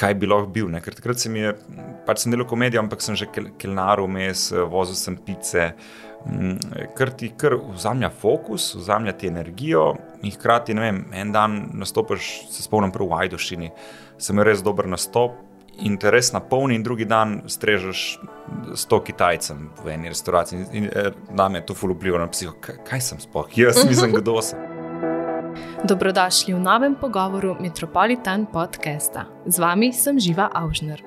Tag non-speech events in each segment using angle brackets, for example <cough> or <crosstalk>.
kaj bi lahko bil. Ne? Ker takrat sem je, pač sem delal komedijo, ampak sem že kelnaril vmes, vozil sem pice. Mm, ker ti kar vzamlja fokus, vzamlja ti energijo, in hkrati, ne vem, en dan nastopiš, se spomnim, prvo v Ajdošini, sem imel res dober nastop in te res napolni, in drugi dan strežeš sto Kitajcem v eni restavraciji. In, in nam je to fulupljivo na psiho, kaj, kaj sem spoh, jaz nisem kdo sem. Dobrodošli v novem pogovoru Metropolitan podcasta. Z vami sem Živa Avžner.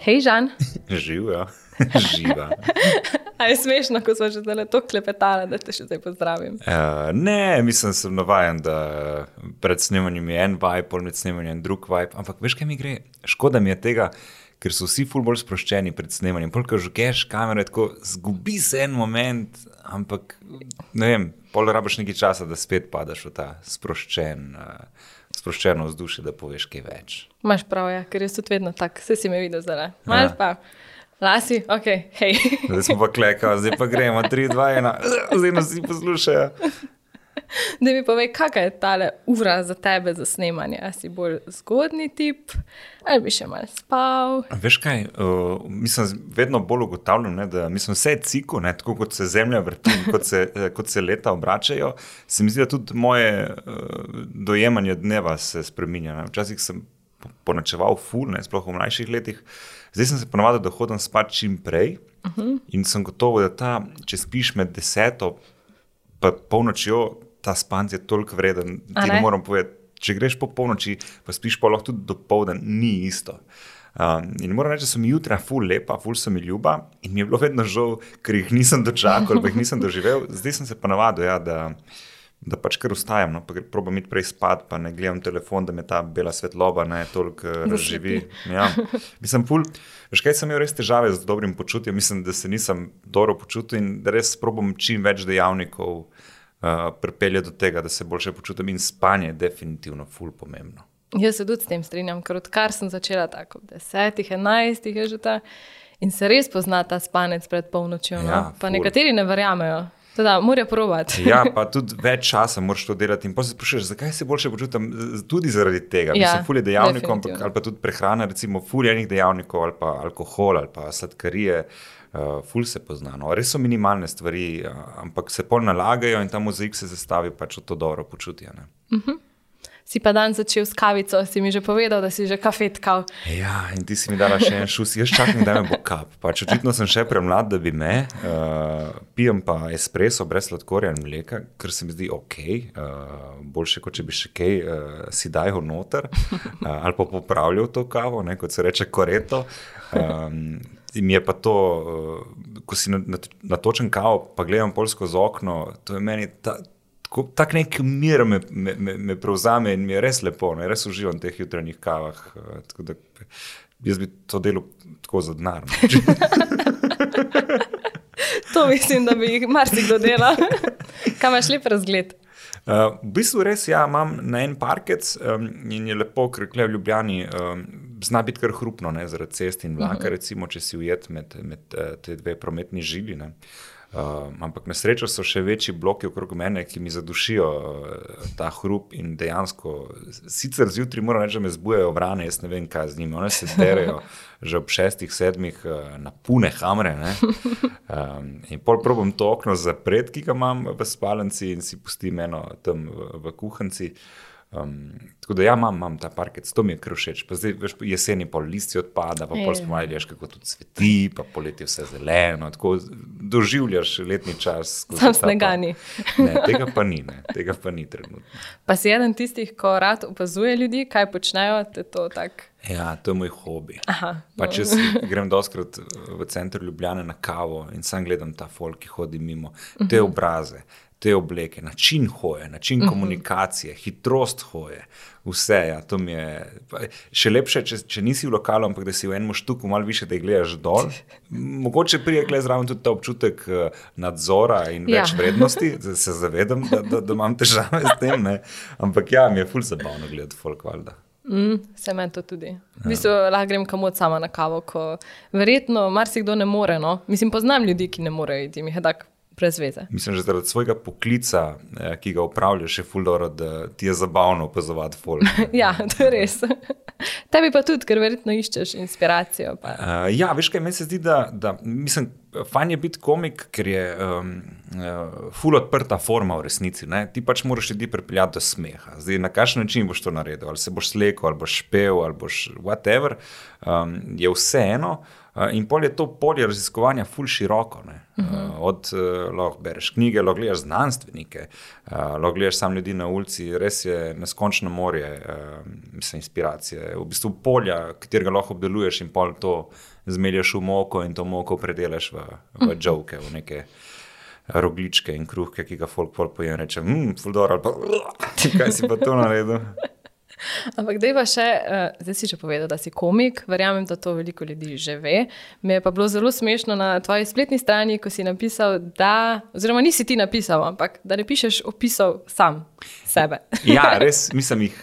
Hej, Žan. <laughs> Živa. <laughs> Živa. A je smešno, ko smo že tako klepetali, da te še zdaj pozdravim? Uh, ne, mislim, sem navaden, da pred snemanjem je en vibe, pol med snemanjem drug vibe. Ampak veš, kaj mi gre? Škoda mi je tega, ker so vsi ful bolj sproščeni pred snemanjem. Polk že geš kamere, tako zgubi se en moment, ampak ne vem, pol rabiš nekaj časa, da spet padaš v ta sproščen. Uh, Sproščeno vzdušje, da poveš kaj več. Máš prav, ja, ker jaz tudi vedno tako, vse si me videl zdaj. Máš ja. pa. Lasi, ok, hej. zdaj smo pa klekali, zdaj pa gremo, 3, 2, 1, zdaj nas vsi poslušajo. <laughs> Da mi povej, kakšna je ta ura za tebe za snemanje? A si bolj zgodni tip ali bi še malo spal? Veš kaj, uh, mislim, vedno bolj ugotavljam, ne, da mislim, vse je ciko, ne, tako kot se zemlja vrti, kot se, <laughs> kot se leta obračajo. Se mi zdi, da tudi moje uh, dojemanje dneva se spremenja. Včasih sem ponačeval ful, ne, sploh v mlajših letih. Zdaj sem se ponovil, da hodim spat čim prej uh mhm. -huh. in sem gotov, da ta, če spiš med deseto in polnočjo, ta spanc je toliko vreden. Ti ne morem povedati, če greš po polnoči, pa spiš pa lahko tudi do povdan, ni isto. Um, in moram reči, da so mi jutra ful lepa, ful so mi ljuba in mi je bilo vedno žal, ker jih nisem dočakal, pa jih nisem doživel. <laughs> Zdaj sem se pa navadil, ja, da da pač kar ustajam, no, pa probujem iti prej spat, pa ne gledam telefon, da me ta bela svetloba ne toliko uh, razživi. Ja. Mislim, pul, veš kaj sem imel res težave z dobrim počutjem, mislim, da se nisem dobro počutil in da res probujem čim več dejavnikov uh, pripeljati do tega, da se boljše počutim in spanje je definitivno ful pomembno. Jaz se tudi s tem strinjam, ker odkar sem začela tako desetih, enajstih je že ta in se res pozna ta spanec pred polnočjo. No? Ja, pa ful. nekateri ne verjamejo. Da, morajo provati. ja, <laughs> pa tudi več časa moraš to delati. In pa se sprašuješ, zakaj se boljše počutim tudi zaradi tega. Ja, Mislim, fulje dejavnikov, ali pa tudi prehrana, recimo fuljenih dejavnikov, ali pa alkohol, ali pa sladkarije. Uh, ful se pozna. No. Res so minimalne stvari, uh, ampak se pol nalagajo in ta mozaik se zastavi pač v to dobro počutje. Uh mhm. -huh si pa dan začel s kavico, si mi že povedal, da si že kafetkal. Ja, in ti si mi dala še en šus, jaz čakam, da me bo kap. Pač očitno sem še premlad, da bi me. Uh, pijem pa espresso brez sladkorja in mleka, ker se mi zdi ok, uh, boljše kot če bi še kaj uh, si dajal noter uh, ali pa popravljal to kavo, ne, kot se reče koreto. Um, In je pa to, ko si natočen kavo, pa gledam polsko z okno, to je meni ta, tako nek mir me, me, me, me prevzame in mi je res lepo, ne? res uživam v teh jutranjih kavah. Eh, da, jaz bi to delo tako za denar. <laughs> To mislim, da bi jih marsikdo delal. <laughs> Kaj imaš lep razgled? Uh, v bistvu res ja, imam na en parkec um, in je lepo, ker je v Ljubljani um, zna biti kar hrupno, ne, zaradi cest in vlaka, uh mhm. -huh. recimo, če si ujet med, med uh, te dve prometni žili. Uh, Uh, ampak na srečo so še večji bloki okrog mene, ki mi zadušijo uh, ta hrup in dejansko, sicer zjutraj moram reči, da me zbujajo vrane, jaz ne vem, kaj z njimi. One se derajo <laughs> že ob šestih, sedmih uh, na pune hamre. Um, in pol probam to okno zapreti, ki ga imam v spalnici in si pustim eno tam v, v kuhanci. Um, tako da, ja, imam, imam ta parkec, to mi je kar všeč. Zdaj, veš, jeseni pol listi odpada, pa pol spomladi veš, kako tudi cveti, pa poletje vse zeleno. Tako doživljaš letni čas. Sam snegani. Ne, tega pa ni, ne, tega pa ni trenutno. Pa si eden tistih, ko rad opazuje ljudi, kaj počnejo, te to tako. Ja, to je moj hobi. Aha, no. Če grem doskrat v center Ljubljana na kavo in sam gledam ta folk, ki hodi mimo, te mhm. obraze, te obleke, način hoje, način uh mhm. -huh. komunikacije, hitrost hoje, vse. Ja, je, še lepše, če, če nisi v lokalu, ampak da si v enem štuku malo više, da gledaš dol. Mogoče prije gledaj zraven tudi ta občutek eh, nadzora in več ja. vrednosti, da se zavedam, da, da, da imam težave s tem. Ne? Ampak ja, mi je ful zabavno gledati folk valda. Mm, se meni to tudi. Ja. V bistvu lahko grem kamot sama na kavo, ko verjetno marsikdo ne more. No? Mislim, poznam ljudi, ki ne morejo iti, mi je tako brez veze. Mislim, že zaradi svojega poklica, eh, ki ga upravljaš, je fuldo, da ti je zabavno opazovati folk. <laughs> ja, to je res. <laughs> Tebi pa tudi, ker verjetno iščeš inspiracijo. Uh, ja, veš kaj, meni se zdi, da, da mislim, fajn je biti komik, ker je um, uh, ful odprta forma v resnici. Ne? Ti pač moraš ljudi pripeljati do smeha. Zdaj, na kakšen način boš to naredil, ali se boš slekel, ali boš špel, ali boš whatever, um, je vseeno. Uh, in pol je to polje raziskovanja ful široko. Uh -huh. uh, od uh, lahko bereš knjige, lahko gledaš znanstvenike, uh, lahko gledaš sam ljudi na ulici, res je neskončno morje, uh, mislim, inspiracije. V bistvu polja, katerega lahko obdeluješ in pol to zmelješ v moko in to moko predelaš v, v džovke, v neke rogličke in kruhke, ki ga folk poje in reče: mmm, fuldor, ali pa kaj si pa to naredil. <laughs> Ampak, da je pa še, uh, zdaj si že povedal, da si komik, verjamem, da to veliko ljudi že ve. Mi je pa bilo zelo smešno na tvoji spletni strani, ko si napisal, da, oziroma nisi ti napisal, ampak da ne pišeš opisov sam sebe. ja, <laughs> res, mislim jih.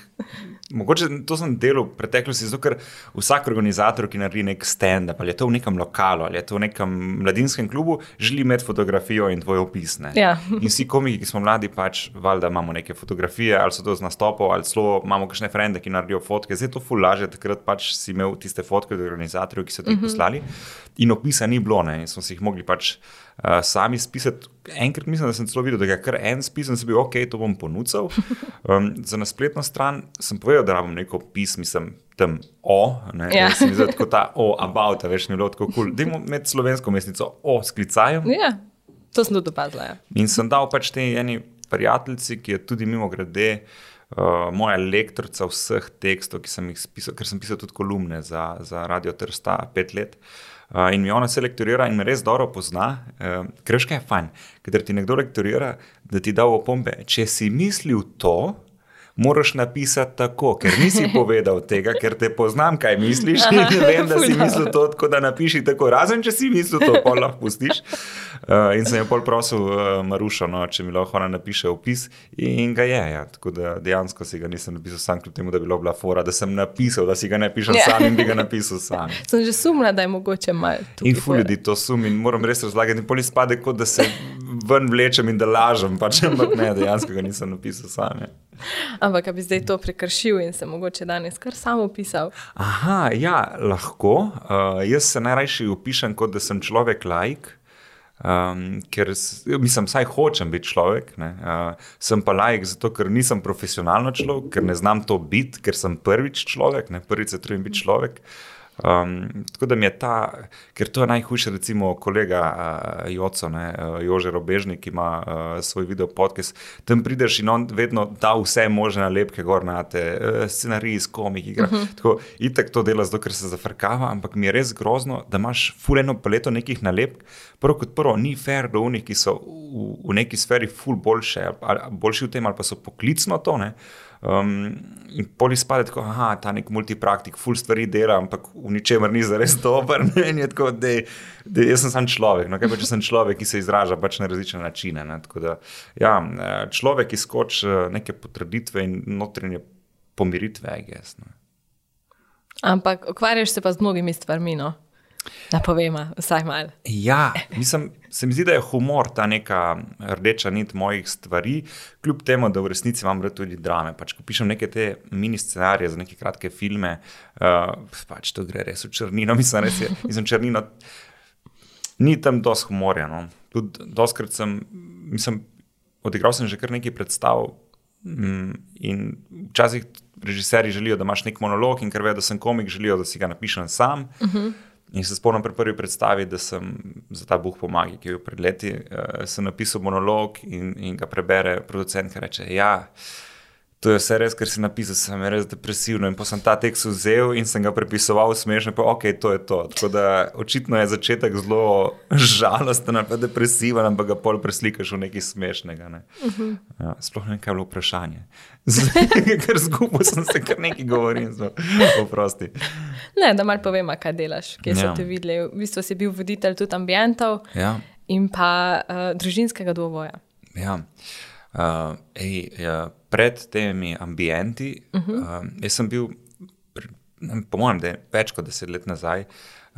Mogoče to sem delal v preteklosti, zato ker vsak organizator, ki naredi nek stand-up, ali je to v nekem lokalu ali je to v nekem mladinskem klubu, želi imeti fotografijo in tvoj opis. Ja. In vsi komiki, ki smo mladi, pač valjda imamo neke fotografije, ali so to z nastopov, ali celo imamo kakšne frende, ki naredijo fotke. Zdaj je to fulaže, takrat pač si imel tiste fotke od organizatorjev, ki so ti jih uh mhm. -huh. poslali. In opisa ni bilo, ne? in smo si jih mogli pač uh, sami spisati. Enkrat mislim, da sem celo videl, da je kar en spis in sem bil ok, to bom ponudil. Um, <laughs> za naspletno stran sem povedal, da rabim neko pismo, mislim, tam o, ne, ja. da se mi zdi tako ta o, <laughs> about, veš, ni bilo tako kul. Cool. Dajmo med slovensko mestnico o sklicajem. Ja, to sem tudi opazila. Ja. In sem dal pač tej eni prijateljici, ki je tudi mimo grede. Uh, moja lektorica vseh tekstov, ki sem jih pisal, ker sem pisal tudi kolumne za, za Radio Trsta, pet let. Uh, in mi ona se lektorira in me res dobro pozna, uh, ker je fajn, ker ti nekdo lektorira, da ti da opombe. Če si mislil to, moraš napisati tako, ker nisi <laughs> povedal tega, ker te poznam, kaj misliš. In <laughs> vem, da si mislil to, tako da napiši tako. Razen če si mislil to, pa lahko pustiš. Uh, in sem jo pol prosil, uh, Marušo, no, če mi lahko ona napiše opis. In ga je. Ja. Tako da dejansko si ga nisem napisal sam, kljub temu, da bi bila bila fora, da sem napisal, da si ga ne pišem. Ja. sam in bi ga napisal sam. <laughs> sem že sumila, da je mogoče malo. In fu ljudi to sum in moram res razlagati. In poli spade, kot da se ven vlečem in da lažem, pač ampak ne, dejansko ga nisem napisal sam. Ja. <laughs> Ampak, da bi zdaj to prekršil in se mogoče danes kar samo opisal. Aha, ja, lahko. Uh, jaz se najrajši opišem kot da sem človek laik. Um, ker mislim, saj hočem biti človek, uh, sem pa lajk zato, ker nisem profesionalno človek, ker ne znam to biti, ker sem prvič človek, ne prvič se trudim biti človek. Uh, Um, tako da mi je ta, ker to je najhujše, recimo, kolega uh, Joco, ne, uh, Jože Robežnik, ki ima uh, svoj video podcast. Tam prideš in on vedno da vse možne lepke gor na te, uh, scenarij, komik, igra. Uh mhm. -huh. Tako itek to dela, zato ker se zafrkava, ampak mi je res grozno, da imaš fuleno paleto nekih nalepk. Prvo kot prvo, ni fair do unih, ki so v, v neki sferi ful boljše, ali, boljši v tem, ali pa so poklicno to. Ne. Um, in poli spade tako, da ta nek multipraktik, full stvari dela, ampak v ničemer ni za res dober. <laughs> Tako, da, jaz sem sam človek, no, kaj pa če sem človek, ki se izraža pač na različne načine. Da, ja, človek izkoč neke potrditve in notranje pomiritve, guess, no. Ampak ukvarjaš se pa z mnogimi stvarmi. No? Da povemo, vsaj malo. Ja, mislim, se mi zdi, da je humor ta neka rdeča nit mojih stvari, kljub temu, da v resnici imam tudi drame. Pač, ko pišem neke te mini scenarije za neke kratke filme, uh, pač to gre res v črnino, <laughs> mislim, res je, mislim, črnino. Ni tam dosti humorja. No. Tudi doskrat sem, mislim, odigral sem že kar nekaj predstav. Mm, in včasih režiserji želijo, da imaš nek monolog, in ker vejo, da sem komik, želijo, da si ga napišem sam. Uh mhm. -huh. In se spomnim pri prvi predstavi, da sem za ta Bog pomagal, ki je bil pred leti, uh, napisal monolog in, in ga prebere producent, ki reče: Ja, To je vse res, kar si napisal, sem res depresivno. In pa sem ta tekst vzel in sem ga prepisoval smešno, pa ok, to je to. Tako da očitno je začetek zelo žalosten, pa depresiven, ampak ga pol preslikaš v nekaj smešnega. Ne? Uh. -huh. ja, sploh ne kaj bilo vprašanje. <laughs> ker zgubil sem se, kar nekaj govorim, zelo oprosti. Ne, da malo povem, kaj delaš, kje ja. so te videli. V bistvu si bil voditelj tudi ambientov ja. in pa uh, družinskega dvoboja. Ja. Uh, ej, ja, pred temi ambienti, uh -huh. uh, jaz sem bil, po mojem, da je več kot deset let nazaj.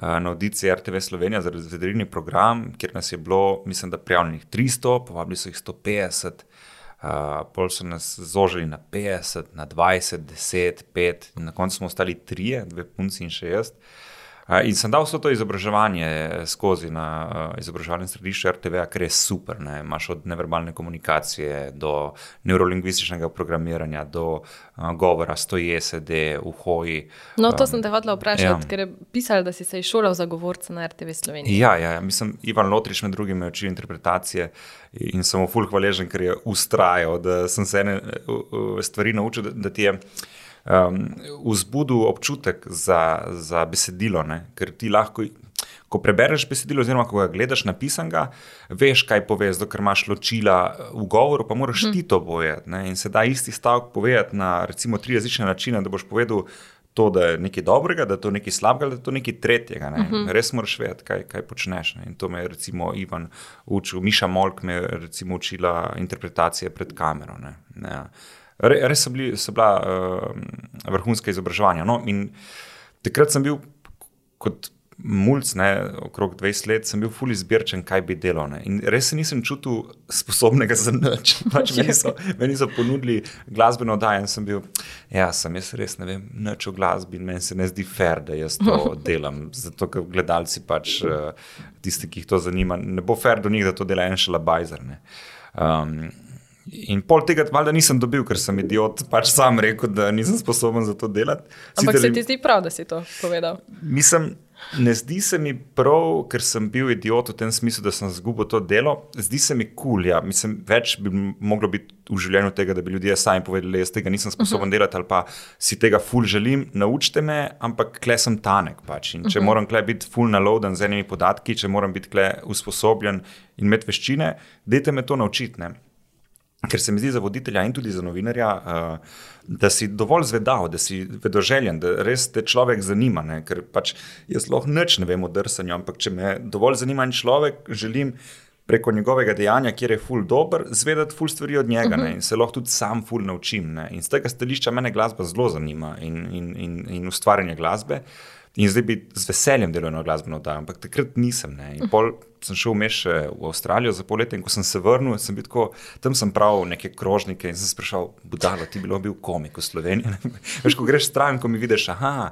Na audiciji RTV Slovenija za razvedrilni program, kjer nas je bilo, mislim, da prijavljenih 300, povabili so jih 150, uh, pol so nas zožili na 50, na 20, 10, 5, in na koncu smo ostali trije, dve punci in še jaz. Uh, In sem dal vso to izobraževanje skozi na izobraževalnem središču RTV, ker je super. Ne? Imáš od neverbalne komunikacije do neurolingvističnega programiranja, do govora, stoje, sede, v hoji. No, to sem te hotel vprašati, ja. ker je pisal, da si se šolal za govorca na RTV Sloveniji. Ja, ja, ja. mislim, Ivan Lotriš med drugim je učil interpretacije in sem mu fulh hvaležen, ker je ustrajal, da sem se ene stvari naučil, da, da ti je um, vzbudil občutek za, za besedilo. Ne? Ker ti lahko, ko prebereš besedilo, oziroma ko ga gledaš napisanega, veš, kaj poveš, ker imaš ločila v govoru, pa moraš hm. ti to povedati. In se da isti stavek povedati na recimo tri različne načine, da boš povedal. To, da je nekaj dobrega, da je to nekaj slabega, da je to nekaj tretjega. Ne? Uh mhm. -huh. Res moraš vedeti, kaj, kaj počneš. Ne? In to me je recimo Ivan učil, Miša Molk me je učila interpretacije pred kamero. Ne? Ja. Res so, bili, so bila uh, vrhunska izobraževanja. No? Takrat sem bil kot mulj, okrog 20 let, sem bil fully zbirčen, kaj bi delal. Ne? In res se nisem čutil sposobnega za nič. <laughs> Pač meni, so, meni so ponudili glasbeno oddajo in sem bil, ja, sem jaz res ne vem, nič o glasbi in meni se ne zdi fair, da jaz to <laughs> delam. Zato, ker gledalci pač uh, tisti, ki jih to zanima, ne bo fair do njih, da to dela en šalabajzer. Um, In pol tega, valjda, nisem dobil, ker sem idiot, pač sam rekel, da nisem sposoben za to delati. Ampak se ti zdi prav, da si to povedal? Mislim, ne zdi se mi prav, ker sem bil idiot v tem smislu, da sem izgubil to delo. Zdi se mi kul, cool, ja. mislim, več bi moglo biti v življenju tega, da bi ljudje sami povedali, jaz tega nisem sposoben uh mhm. -huh. delati ali pa si tega ful želim, naučite me, ampak kle sem tanek. Pač. In če uh mhm. -huh. moram kle biti ful naloden z enimi podatki, če moram biti kle usposobljen in imeti veščine, dajte me to naučiti. Ker se mi zdi za voditelja in tudi za novinarja, uh, da si dovolj zvedav, da si vedoželjen, da res te človek zanima. Ne? Ker pač jaz lahko nič ne vem o drsanju, ampak če me dovolj zanima en človek, želim preko njegovega dejanja, kjer je ful dober, zvedati ful stvari od njega uh -huh. in se lahko tudi sam ful naučim. Ne? In z tega stališča mene glasba zelo zanima in, in, in, in ustvarjanje glasbe. In zdaj bi z veseljem delal na glasbeno oddajo, ampak takrat nisem. Ne? In pol sem šel vmes v Avstralijo za pol leta in ko sem se vrnil, sem bil tako, tam sem pravil neke krožnike in sem se sprašal, budalo, ti bi bil komik v Sloveniji. <laughs> Veš, ko greš stran, ko mi vidiš, aha.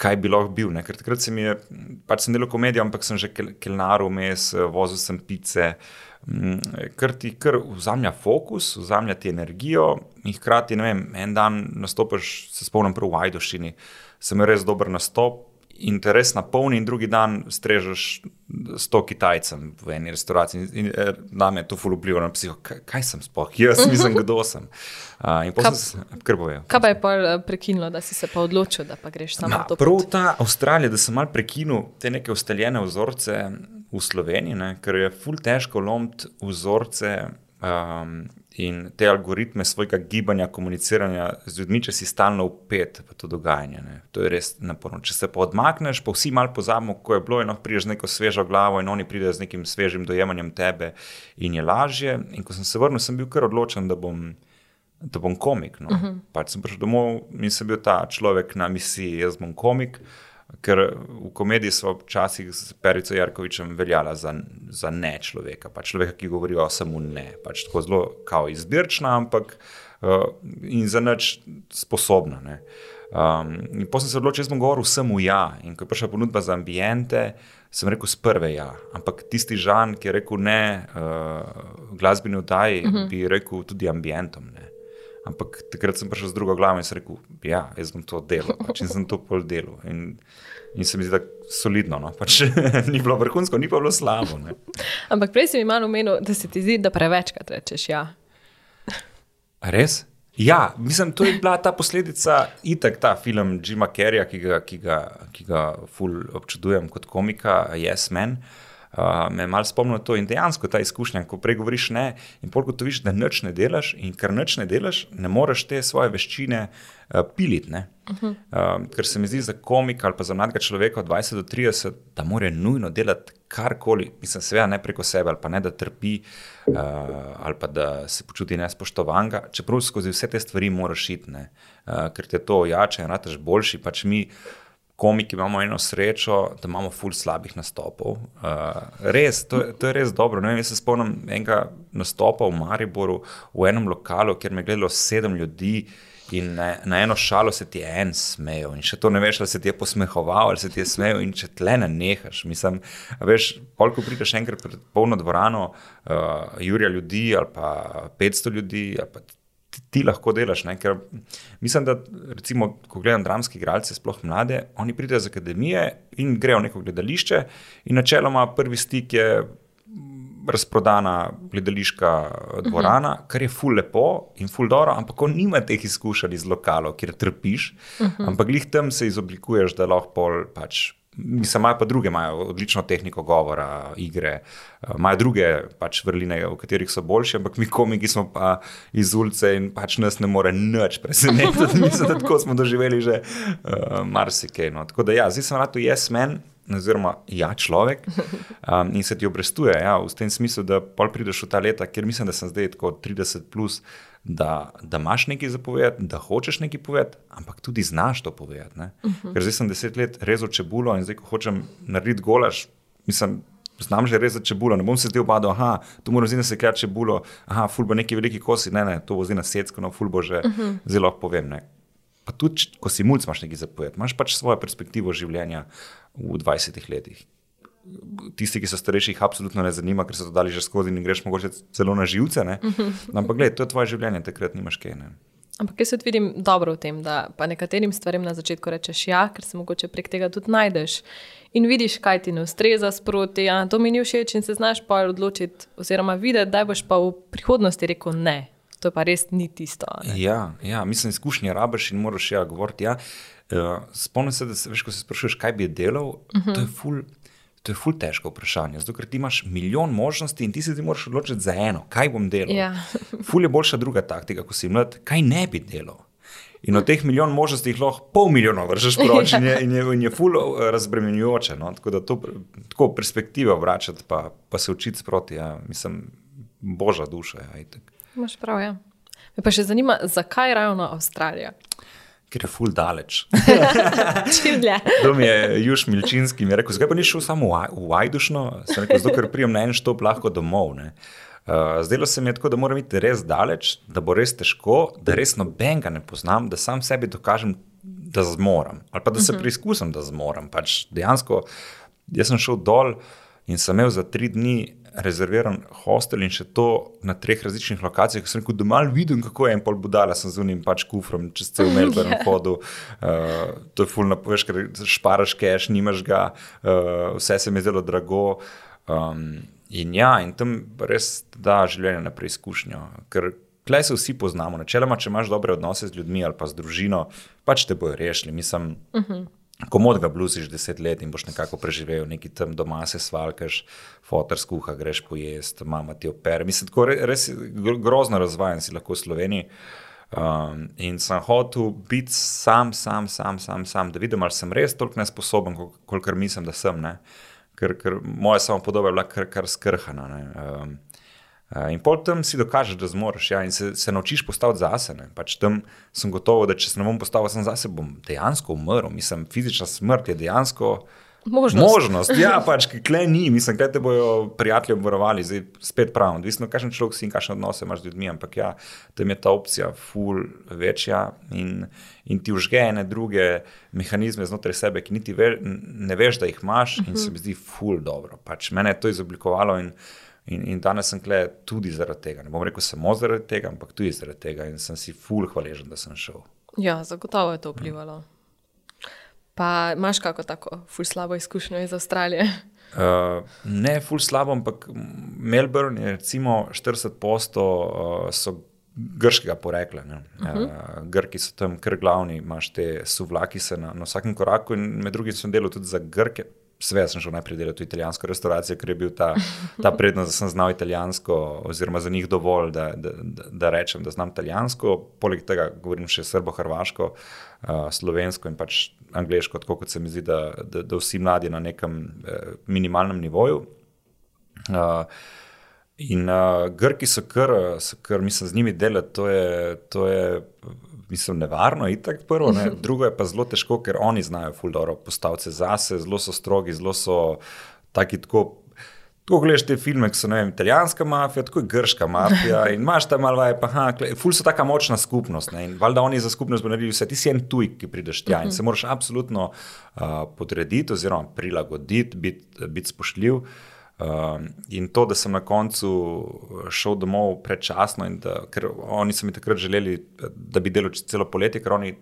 Kaj bi lahko bil? Ne? Ker takrat sem, je, pač sem delal komedijo, ampak sem že kelnaril vmes, vozil sem pice, mm, ker ti kar vzamlja fokus, vzamlja ti energijo in hkrati, ne vem, en dan nastopiš, se spomnim, prav v Ajdošini sem res dober nastop. In te res napolni, in drugi dan strežeš s to Kitajcem v eni restavraciji. In, in, in eh, na me je to fulupljivalo na psiho, kaj, kaj sem spoh, jaz nisem kdo sem. Uh, kaj pa je pa eh, prekinilo, da si se pa odločil, da pa greš samo na to? Prav ta Avstralija, da sem mal prekinil te neke ustaljene vzorce v Sloveniji, ne, ker je ful težko lomiti vzorce. Um, in te algoritme svojega gibanja, komuniciranja z ljudmi, če si stalno upet v to dogajanje. Ne. To je res naporno. Če se pa odmakneš, pa vsi malo pozabimo, ko je bilo, in prideš z neko svežo glavo, in oni pridejo z nekim svežim dojemanjem tebe, in je lažje. In ko sem se vrnil, sem bil kar odločen, da bom. Da bom komik. No. Uh -huh. Pač sem prišel domov in sem bil ta človek na misiji, jaz bom komik. Uh, ker v komediji so včasih s Perico Jarkovičem veljala za, za ne človeka, pa človeka, ki govori o samo ne. Pač tako zelo kao izbirčna, ampak uh, in za nič sposobna. Ne. Um, in potem sem se odločil, da bom govoril samo ja. In ko je prišla ponudba za ambiente, sem rekel s prve ja. Ampak tisti žan, ki je rekel ne uh, glasbeni oddaji, uh mhm. -huh. bi rekel tudi ambientom. Ne. Ampak takrat sem prišel z drugo glavo in rekel, da ja, jaz bom to delal, pač in sem to pol delal. In, in se mi zdi, da solidno. No? Pač, <laughs> ni bilo vrhunsko, ni pa bilo slabo. Ne? Ampak prej si mi malo omenil, da se ti zdi, da prevečkrat rečeš ja. Res? Ja, mislim, to je bila ta posledica, itek ta film Jima Carreya, ki ga, ki ga, ki ga ful občudujem kot komika, Yes Man. uh, me je malo spomnilo to in dejansko ta izkušnja, ko prej govoriš ne, in pol kot vidiš, da nič ne delaš, in ker nič ne delaš, ne moreš te svoje veščine uh, piliti. Uh -huh. uh, ker se mi zdi za komika ali pa za mladega človeka od 20 do 30, da mora nujno delati karkoli, mislim, seveda ne preko sebe, ali pa ne da trpi, uh, ali pa da se počuti nespoštovanega, čeprav skozi vse te stvari moraš iti, uh, ker te to ojača in rataš boljši. Pač mi, komiki, imamo eno srečo, da imamo ful slabih nastopov. Uh, res, to, to je res dobro. Vem, jaz se spomnim enega nastopa v Mariboru, v enem lokalu, kjer me je gledalo sedem ljudi. In na, na eno šalo se ti je en smejal, in še to ne veš, ali se ti je posmehoval, ali se ti je smejal, in če tle ne nehaš. Mislim, veš, koliko prideš enkrat pred polno dvorano, uh, Jurija ljudi, ali pa 500 ljudi, ali pa ti, ti lahko delaš. Ne? Ker mislim, da, recimo, ko gledam dramske igralce, sploh mlade, oni pridejo iz akademije in grejo v neko gledališče, in načeloma prvi stik je razprodana gledališka dvorana, uh -huh. kar je ful lepo in ful dobro, ampak ko nima teh izkušenj iz lokalov, kjer trpiš, uh -huh. ampak jih tam se izoblikuješ, da lahko pol pač. Mislim, imajo pa druge, imajo odlično tehniko govora, igre, imajo druge pač vrline, v katerih so boljši, ampak mi, komiki, smo pa iz ulice in pač nas ne more nič presenetiti. <laughs> Mislim, da tako smo doživeli že uh, marsikaj. No. Tako da, ja, zdaj sem rad tu jaz men oziroma ja, človek, um, <laughs> in se ti obrestuje. Ja, v tem smislu, da pol prideš v ta leta, ker mislim, da sem zdaj tako 30 plus. Da, da imaš nekaj za povedati, da hočeš nekaj povedati, ampak tudi znaš to povedati. Uh -huh. Ker zdaj sem deset let rezal čebulo in zdaj, ko hočem narediti golaž, mislim, znam že rezati čebulo. Ne bom se zdaj obadal, da tu moram zdaj nasekljati čebulo, ah, fulbo neki veliki kosi, ne, ne, to bo zdaj na secko, no, fulbo že uh -huh. zelo povem. Ne. Pa tudi, ko si mulj, imaš nekaj za povedati, imaš pač svojo perspektivo življenja v 20 letih. Tisti, ki so starejši, jih absolutno ne zanima, ker so to dali že skozi in greš mogoče celo na živce. Ne? Ampak, gledaj, to je tvoje življenje, takrat nimaš kaj. Ne? Ampak jaz se vidim dobro v tem, da pa nekaterim stvarem na začetku rečeš ja, ker se mogoče prek tega tudi najdeš in vidiš, kaj ti ne ustreza sproti. Ja, to mi ni všeč in se znaš pa odločiti, oziroma videti, da boš pa v prihodnosti rekel ne to pa res ni tisto. Ja, ja, mislim, izkušnje rabiš in moraš ja govoriti. Ja. Uh, Spomnim se, da se, veš, se sprašuješ, kaj bi delal. Uh -huh. To je ful. To je ful težko vprašanje, zato ker ti imaš milijon možnosti in ti se ti moraš odločiti za eno, kaj bom delal. Ja. <laughs> ful je boljša druga taktika, ko si mlad, kaj ne bi delal. In od teh milijon možnosti jih lahko pol milijona vržeš <laughs> proč in je, in je, in je ful eh, razbremenjujoče. No? Tako da to tako perspektivo vračati, pa, pa se učiti sproti, ja. mislim, božja duša. Ja, Imáš prav, ja. Me pa še zanima, zakaj ravno Avstralija? Ker je ful daleč. <laughs> To mi je Juž Milčinski mi rekel, zakaj pa ni šel samo v Ajdušno, zato ker prijem na en štop lahko domov. Ne? Uh, zdelo se mi je tako, da moram iti res daleč, da bo res težko, da res nobenega ne poznam, da sam sebi dokažem, da zmorem. Ali pa da se uh mhm. -huh. preizkusim, da zmorem. Pač dejansko, jaz sem šel dol in sem imel za tri dni rezerviran hostel in še to na treh različnih lokacijah. Sem rekel, da malo vidim, kako je en pol budala, sem z unim pač kufrom čez cel <laughs> Melbourne yeah. hodil. Uh, to je fulno, veš, ker šparaš cash, nimaš ga, uh, vse se mi je zelo drago. Um, in ja, in tam res da življenje na preizkušnjo. Ker Klej se vsi poznamo, načeloma, če imaš dobre odnose z ljudmi ali pa z družino, pač te bojo rešili. Mislim, uh mhm. -huh. Komod ga bluziš deset let in boš nekako preživel, neki tam doma se svalkaš, fotor skuha, greš pojesti, mama ti opere. Mislim, tako res grozno razvajen si lahko v Sloveniji. Um, in sem hotel biti sam, sam, sam, sam, sam, da vidim, ali sem res toliko nesposoben, kolikor mislim, da sem. Ker, ker moja samo podoba je bila kar, kar skrhana. Um, Eh, in pol tam si dokažeš, da zmoriš ja, in se, se naučiš postaviti zase. Pač tam sem gotovo, da če se ne bom postavil zase, bom dejansko umrl. Mislim, fizična smrt je dejansko. Možnost. Možnost. Ja, <laughs> pač klej ni, mislim, da te bodo prijatelji obvarovali, zdaj spet pravim. Odvisno, kakšen človek si in kakšne odnose imaš z ljudmi, ampak ja, tam je ta opcija ful večja in, in ti užge ene druge mehanizme znotraj sebe, ki niti ve, ne veš, da jih imaš in uh -huh. se mi zdi ful dobro. Pač mene je to izoblikovalo in In, in danes sem tukaj tudi zaradi tega. Ne bom rekel samo zaradi tega, ampak tudi zaradi tega. In sem si ful hvaležen, da sem šel. Ja, zagotovo je to vplivalo. Pa imaš kako tako ful slabo izkušnjo iz Avstralije? <laughs> Uh, ne ful slabo, ampak Melbourne je recimo 40 posto uh, grškega porekla. Uh -huh. uh, Grki so tam kar glavni, imaš te suvlaki se na, na vsakem koraku in med drugim sem delal tudi za Grke Sve sem šel najprej delati v italijansko restavracijo, ker je bil ta, ta prednost, da sem znal italijansko, oziroma za njih dovolj, da, da, da, rečem, da znam italijansko. Poleg tega govorim še srbo-hrvaško, uh, slovensko in pač angliško, tako kot se mi zdi, da, da, da vsi mladi na nekem uh, minimalnem nivoju. Uh, in uh, Grki so kar, so kar, mislim, z njimi delati, to je. To je mislim, nevarno, itak prvo, ne? <laughs> drugo je pa zelo težko, ker oni znajo fuldoro postaviti zase, zelo so strogi, zelo so taki tako. Ko gledaš te filme, ki so vem, italijanska mafija, tako je grška mafija in imaš tam malo, pa ha, ful so taka močna skupnost. Ne? In valjda oni za skupnost bo naredili vse, ti si en tujk, ki prideš tja in se moraš absolutno uh, podrediti oziroma prilagoditi, biti bit spoštljiv. Uh, Um, in to, da sem na koncu uh, šel domov predčasno, da, ker oni so mi takrat želeli, da bi delal celo poletje, ker oni,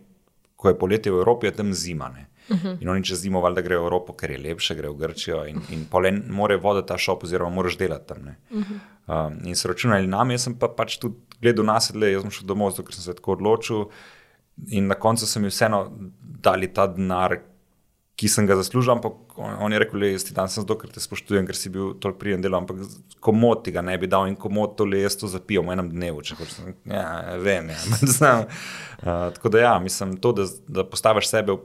ko je poletje v Evropi, je tam zima. Uh mhm. -huh. In oni čez zimo valjda grejo v Evropo, ker je lepše, grejo v Grčijo in, in polen more voditi ta šop, oziroma moraš delati tam. Uh -huh. um, in so računali na me, jaz sem pa pač tudi gledal nasedle, jaz sem šel domov, zato ker sem se tako odločil. In na koncu so mi vseeno dali ta denar, ki sem ga zaslužil, ampak on je rekel, da je ti dan sem zato, ker te spoštujem, ker si bil toliko prijem delo, ampak komod ti ga ne bi dal in komod to le jaz to zapijem v enem dnevu, če hočeš. Ja, vem, ja, <laughs> znam. Uh, tako da ja, mislim, to, da, da postaviš sebe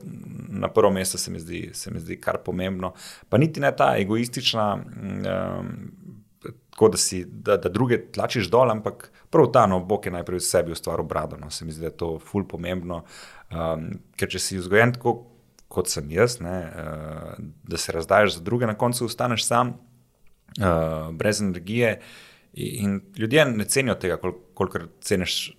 na prvo mesto, se mi zdi, se mi zdi kar pomembno. Pa niti ne ta egoistična. Um, Tako da, si, da, da druge tlačiš dol, ampak prav ta no, Bog je najprej v sebi ustvaril brado. No. Se mi zdi, da je to ful pomembno. Um, ker če si vzgojen tako, kot sem jaz, ne, uh, da se razdajaš za druge, na koncu ostaneš sam, uh, brez energije. In ljudje ne cenijo tega, kol koliko ceniš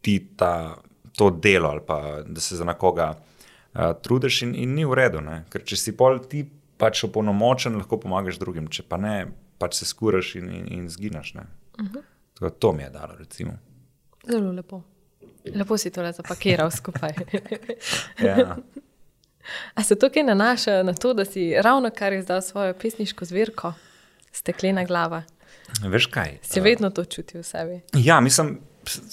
ti ta, to delo ali pa da se za nekoga uh, trudiš, in, in ni v redu. Ne. Ker če si pol ti pač opolnomočen, lahko pomagaš drugim, če pa ne, pač se skuraš in, in, in zginaš. Uh mhm. -huh. To mi je dalo, recimo. Zelo lepo. Lepo si to zapakiral skupaj. ja. A se to kaj nanaša na to, da si ravno kar izdal svojo pesniško zbirko, steklena glava? Veš kaj? Si vedno to čutil v sebi? Ja, mislim.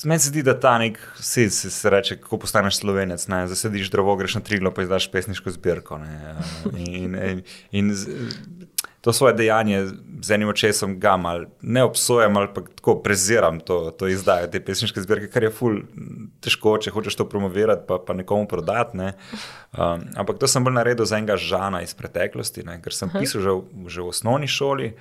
Meni se zdi, da ta nek sed se, se reče, kako postaneš slovenec. Zasediš drevo, greš na triglo, pa izdaš pesniško zbirko. In, in, in to svoje dejanje z enim očesom ga mal ne obsojam ali pa tako preziram to, to izdajo te pesniške zbirke, kar je ful težko, če hočeš to promovirati, pa, pa nekomu prodati. Ne. Um, ampak to sem bolj naredil za enega žana iz preteklosti, ne, ker sem pisal že, že v osnovni šoli.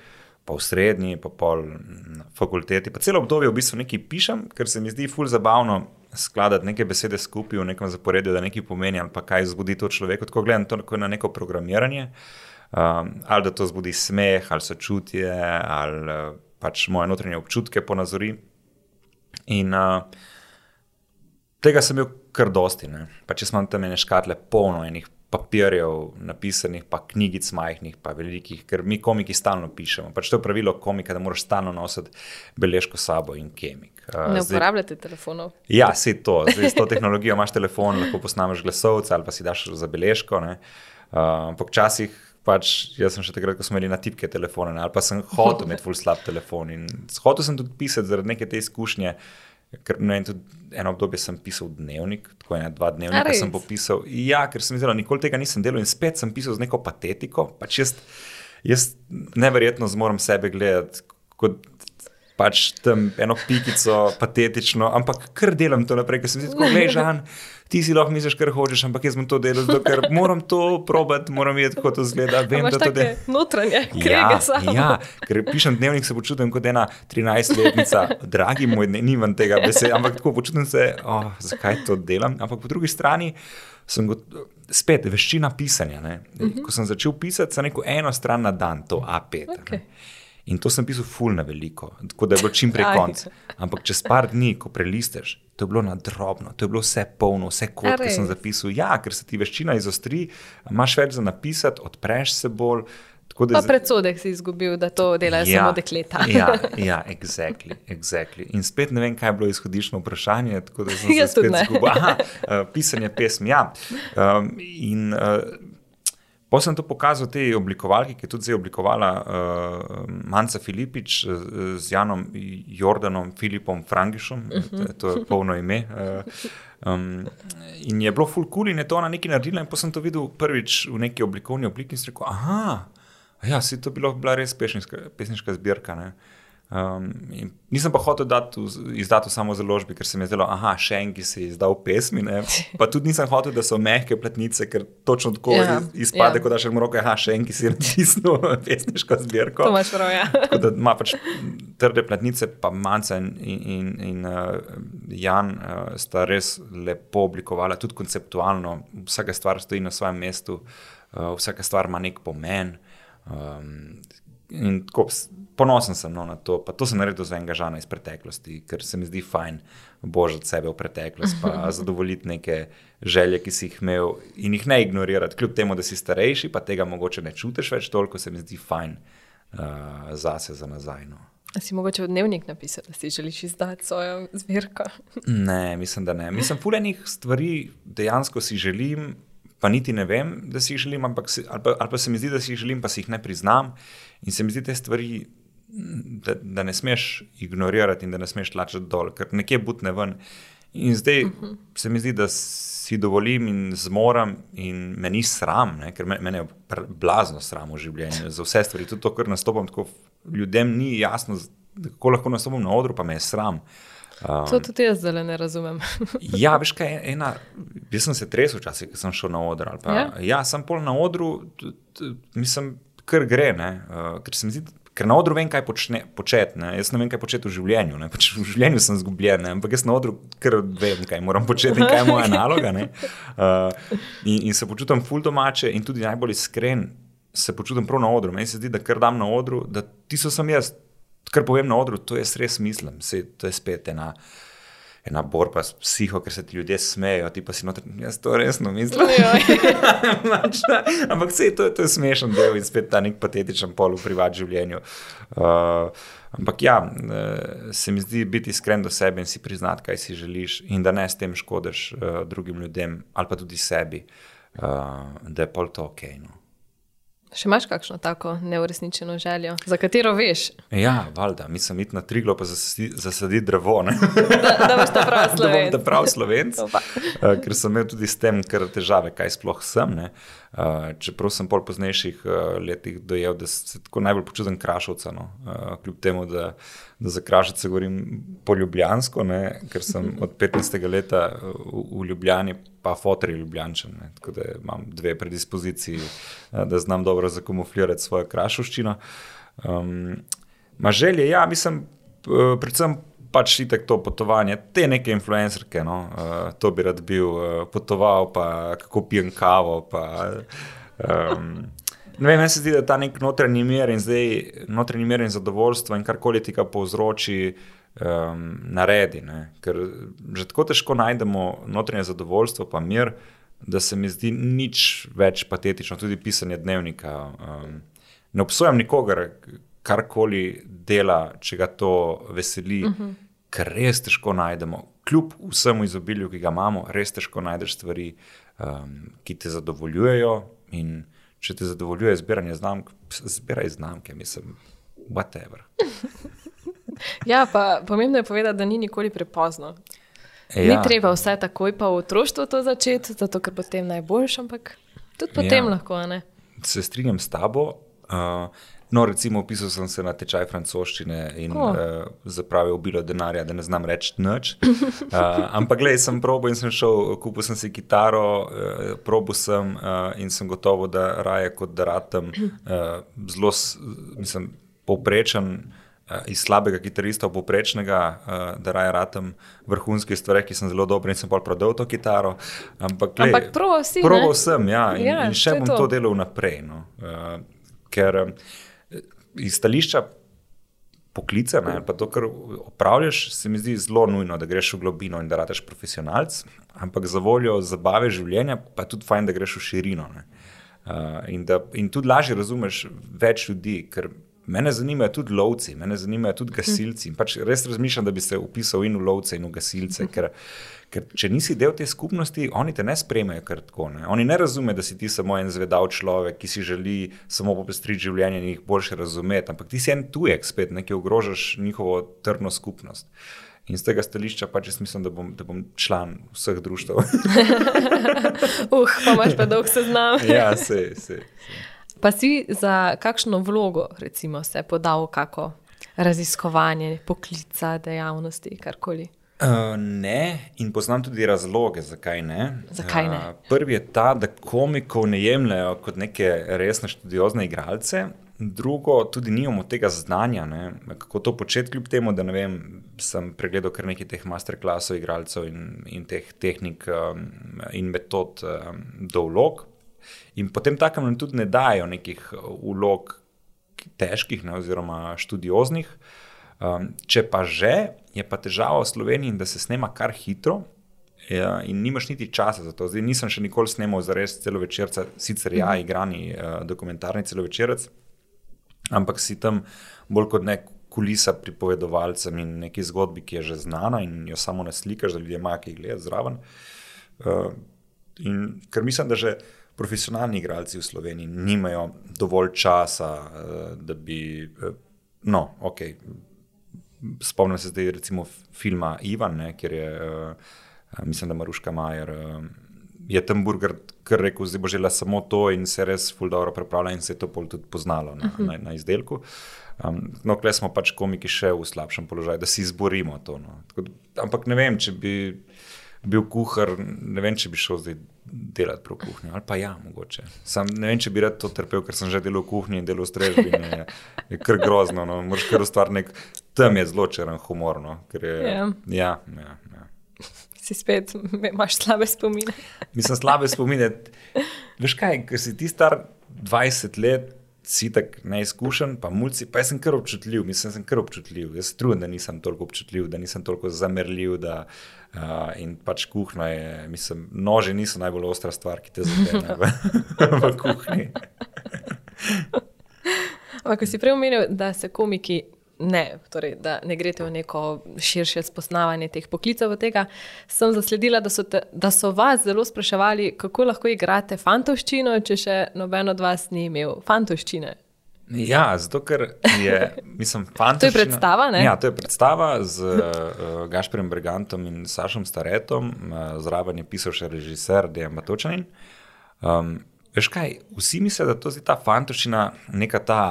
Pa v srednji, pa pol na fakulteti, pa celo obdobje v bistvu nekaj pišem, ker se mi zdi ful zabavno skladati neke besede skupaj v nekem zaporedju, da nekaj pomeni ali pa kaj zbudi to človeku. Tako gledam to na neko programiranje. Uh, um, ali da to zbudi smeh, ali sočutje, ali uh, pač moje notranje občutke ponazori. In uh, tega sem imel kar dosti. Če smo tam ene škatle, polno enih papirjev, napisanih, pa knjigic majhnih, pa velikih, ker mi komiki stalno pišemo. Pač to je pravilo komika, da moraš stalno nositi beležko sabo in kemik. Uh, ne uporabljate telefonov. Ja, se to. Zdaj, s to tehnologijo imaš telefon, lahko posnameš glasovce ali pa si daš za beležko. Ampak uh, včasih pač jaz sem še takrat, ko smo imeli na tipke telefone, ali pa sem hotel imeti full slab telefon. In hotel sem tudi pisati zaradi neke te izkušnje. Ker ne, eno obdobje sem pisal dnevnik, tako ena, dva dnevnika sem popisal. Ja, ker sem videl, nikoli tega nisem delal in spet sem pisal z neko patetiko. Pač jaz, jaz neverjetno zmorem sebe gledati kot pač tam eno pikico, patetično, ampak kar delam to naprej, ker sem si tako ležan ti si lahko misliš, kar hočeš, ampak jaz sem to delal, ker moram to probati, moram videti, kako to zgleda. Vem, da to je notranje, ja, ja, ker pišem dnevnik, se počutim kot ena 13-letnica, dragi moj, ne imam tega beseda, ampak tako počutim se, oh, zakaj to delam. Ampak po drugi strani sem got, spet veščina pisanja. -huh. Ko sem začel pisati, sem rekel eno stran na dan, to A5. Okay. In to sem pisal ful na veliko, tako da je bilo čim prej konc. Ampak čez par dni, ko prelisteš, to je bilo na drobno, to je bilo vse polno, vse kot sem zapisal. Ja, ker se ti veščina izostri, imaš več za napisati, odpreš se bolj. Pa predsodek si izgubil, da to delajo ja, samo dekleta. ja, <laughs> ja exactly, exactly. In spet ne vem, kaj je bilo izhodiščno vprašanje. Da se <laughs> spet zgubil. Aha, uh, pisanje pesmi. Ja. Um, in uh, Pa sem to pokazal tej oblikovalki, ki je tudi zdaj oblikovala uh, Manca Filipič z, z Janom Jordanom, Filipom Frangišom, uh -huh. to je polno ime. Uh, um, in je bilo full cool in je to ona nekaj naredila. In pa sem to videl prvič v neki oblikovni obliki in sem rekel, aha, ja, si to bilo, bila res pesniška, pesniška zbirka. Ne? Um, nisem pa hotel izdati samo založbi, ker se mi je zdelo, da je še en, ki si izdal pesmi. Ne? Pa tudi nisem hotel, da so mehke pletnice, ker točno tako ja, izpade, ja. kot da še moro, da je še en, ki si natisnil <laughs> pesniško zbirko. To imaš prav, ja. da ima pač trde pletnice, pa manjce in, in, in uh, Jan uh, sta res lepo oblikovala, tudi konceptualno. Vsaka stvar stoji na svojem mestu, uh, vsaka stvar ima nek pomen. Um, in tako ponosen sem no, na to. Pa to sem naredil za enega žana iz preteklosti, ker se mi zdi fajn božati sebe v preteklost, pa <laughs> zadovoljiti neke želje, ki si jih imel in jih ne ignorirati, kljub temu, da si starejši, pa tega mogoče ne čutiš več toliko, se mi zdi fajn uh, zase za nazaj. No. Si mogoče v dnevnik napisati, da si želiš izdati svojo zbirko? <laughs> ne, mislim, da ne. Mislim, fulejnih stvari dejansko si želim, pa niti ne vem, da si jih želim, ampak si, ali, pa, ali pa se mi zdi, da si jih želim, pa si jih ne priznam. In se mi zdi te stvari da, da ne smeš ignorirati in da ne smeš tlačiti dol, ker nekje butne ven. In zdaj uh -huh. se mi zdi, da si dovolim in zmorem, in me ni sram, ne? ker me, mene je blazno sram v življenju za vse stvari. Tudi to, kar nastopam, tako ljudem ni jasno, kako lahko nastopam na odru, pa me je sram. Um, to tudi jaz zdaj ne razumem. <laughs> ja, veš kaj, ena, jaz sem se tresel včasih, ko sem šel na odru. Ja? ja, sem pol na odru, mislim, kar gre, uh, ker se mi zdi, ker na odru vem, kaj počne, početi. Jaz ne vem, kaj početi v življenju. Pač v življenju sem zgubljen, ne? ampak jaz na odru kar vem, kaj moram početi in kaj je moja <laughs> naloga. Uh, in, in se počutim ful domače in tudi najbolj iskren se počutim prav na odru. Meni se zdi, da kar dam na odru, da ti so sem jaz, kar povem na odru, to jaz res mislim. Sej, to je spet ena ena borba s psiho, ker se ti ljudje smejijo, ti pa si noter, jaz to resno mislim. <laughs> Ampak vse to, to je smešen del in spet ta nek patetičen pol v privat življenju. Uh, ampak ja, uh, se mi zdi biti iskren do sebe in si priznati, kaj si želiš, in da ne s tem škodiš uh, drugim ljudem ali pa tudi sebi, uh, da je pol to ok. No. Še imaš kakšno tako neuresničeno željo, za katero veš? Ja, valjda, mislim, iti na triglo, pa zasaditi drevo. da, da boš ta prav <laughs> slovenc. Da, prav slovenc. uh, ker sem imel tudi s tem kar težave, kaj sploh sem. Uh, čeprav sem pol poznejših uh, letih dojel, da se tako najbolj počutim krašovca. No? Uh, kljub temu, da, da za krašovce govorim po ljubljansko, ne? ker sem <laughs> od 15. leta v, v Ljubljani pa fotor je ljubljančen. Ne? Tako da imam dve predispoziciji, eh, da znam dobro zakamuflirati svojo krašoščino. Um, ma želje, ja, mislim, predvsem pač itek to potovanje, te neke influencerke, no? uh, to bi rad bil, uh, potoval pa kako pijem kavo. Pa, um, Ne vem, meni se zdi, da ta nek notranji mir in zdaj notranji mir in zadovoljstvo in karkoli ti ga povzroči, um, naredi. Ne? Ker že tako težko najdemo notranje zadovoljstvo, pa mir, da se mi zdi nič več patetično, tudi pisanje dnevnika. Um, ne obsojam nikogar, karkoli dela, če ga to veseli, uh mhm. -huh. ker res težko najdemo. Kljub vsemu izobilju, ki ga imamo, res težko najdeš stvari, um, ki te zadovoljujejo. In če te zadovoljuje zbiranje znamk, zbiraj znamke, mislim, whatever. <laughs> Ja, pa pomembno je povedati, da ni nikoli prepozno. Ja. Ni treba vse takoj pa v otroštvu to začeti, zato ker potem najboljš, ampak tudi potem ja. lahko. Ne? Se strinjam s tabo. Uh, no, recimo, opisal sem se na tečaj francoščine in oh. uh, zapravil bilo denarja, da ne znam reči nič. Uh, <laughs> ampak, gledaj, sem probo in sem šel, kupil sem si kitaro, uh, probo sem uh, in sem gotovo, da raje kot da ratem uh, zelo, mislim, povprečen. Iz slabega kitarista poprečnega, uh, da raje ratem vrhunski stvari, ki sem zelo dober in sem pa prodal to kitaro. Ampak, Ampak proval si. Proval sem, ja, in, ja, in še bom to. to delal naprej. No. Uh, ker uh, iz stališča poklica, ne, pa to, kar opravljaš, se mi zdi zelo nujno, da greš v globino in da rataš profesionalc, ampak za voljo zabave življenja, pa je tudi fajn, da greš v širino. Uh, in, da, in tudi lažje razumeš več ljudi, ker mene zanimajo tudi lovci, mene zanimajo tudi gasilci. In pač res razmišljam, da bi se upisal in v lovce in v gasilce. Ker, ker če nisi del te skupnosti, oni te ne sprejmejo kar tako. Ne? Oni ne razumejo, da si ti samo en zvedav človek, ki si želi samo popestriti življenje in jih boljše razumeti. Ampak ti si en tujek, spet nekaj ogrožaš njihovo trdno skupnost. In z tega stališča pač jaz mislim, da bom, da bom član vseh društv. <laughs> uh, pa imaš pa dolg seznam. <laughs> ja, se, se. Pa si za kakšno vlogo, recimo, se podal, kako raziskovanje, poklica, dejavnosti, karkoli? Uh, ne, in poznam tudi razloge, zakaj ne. Zakaj ne? Uh, prvi je ta, da komikov ne jemljajo kot neke resne študiozne igralce. Drugo, tudi nimamo tega znanja, ne, kako to početi, kljub temu, da vem, sem pregledal kar nekaj teh masterclassov, igralcev in, in teh tehnik um, in metod um, do vlog. In potem takem nam tudi ne dajo nekih vlog težkih, ne, oziroma študioznih. Um, če pa že, je pa težava v Sloveniji, da se snema kar hitro. Ja, in nimaš niti časa za to. Zdaj nisem še nikoli snemal za res celo večerca, sicer ja, igrani uh, dokumentarni celo večerec ampak si tam bolj kot nek kulisa pripovedovalcem in neki zgodbi, ki je že znana in jo samo naslikaš, da ljudje imajo kaj gledati zraven. Uh, in ker mislim, da že profesionalni igralci v Sloveniji nimajo dovolj časa, uh, da bi. Uh, no, ok. Spomnim se zdaj recimo filma Ivan, ne, kjer je, uh, mislim, da Maruška Majer. Je tam burger kar rekel, zdaj bo želela samo to in se res ful dobro pripravlja in se je to pol tudi poznalo na, uh -huh. na, na izdelku. Um, no, klej smo pač komiki še v slabšem položaju, da si izborimo to. No. Tako, ampak ne vem, če bi bil kuhar, ne vem, če bi šel zdaj delati prav kuhinjo. Ali pa ja, mogoče. Sam ne vem, če bi rad to trpel, ker sem že delal v kuhinji in delal v strežbi. Je, je kar grozno. No. Moraš kar ustvariti nek tam je zelo črn humor. No. Je, yeah. Ja, ja. ja si spet imaš slabe spomine. Mislim, slabe spomine. Veš kaj, ker si ti star 20 let, si tako neizkušen, pa mulci, pa jaz sem kar občutljiv, mislim, sem kar občutljiv. Jaz trudim, da nisem toliko občutljiv, da nisem toliko zamerljiv. Da, uh, in pač kuhna je, mislim, nože niso najbolj ostra stvar, ki te zadeve v, <laughs> v kuhinji. <laughs> Ampak, ko si prej omenil, da se komiki ne, torej, da ne greste v neko širše spoznavanje teh poklicev. Tega. Sem zasledila, da so, te, da so vas zelo spraševali, kako lahko igrate fantoščino, če še noben od vas ni imel fantoščine. Ja, zato ker je, mislim, fantoščina. <laughs> to je predstava, ne? Ja, to je predstava z <laughs> uh, Gašprem Brigantom in Sašom Staretom, uh, zraven je pisal še režiser Dejan Batočanin. Um, veš kaj, vsi mislijo, da to je ta fantoščina, neka ta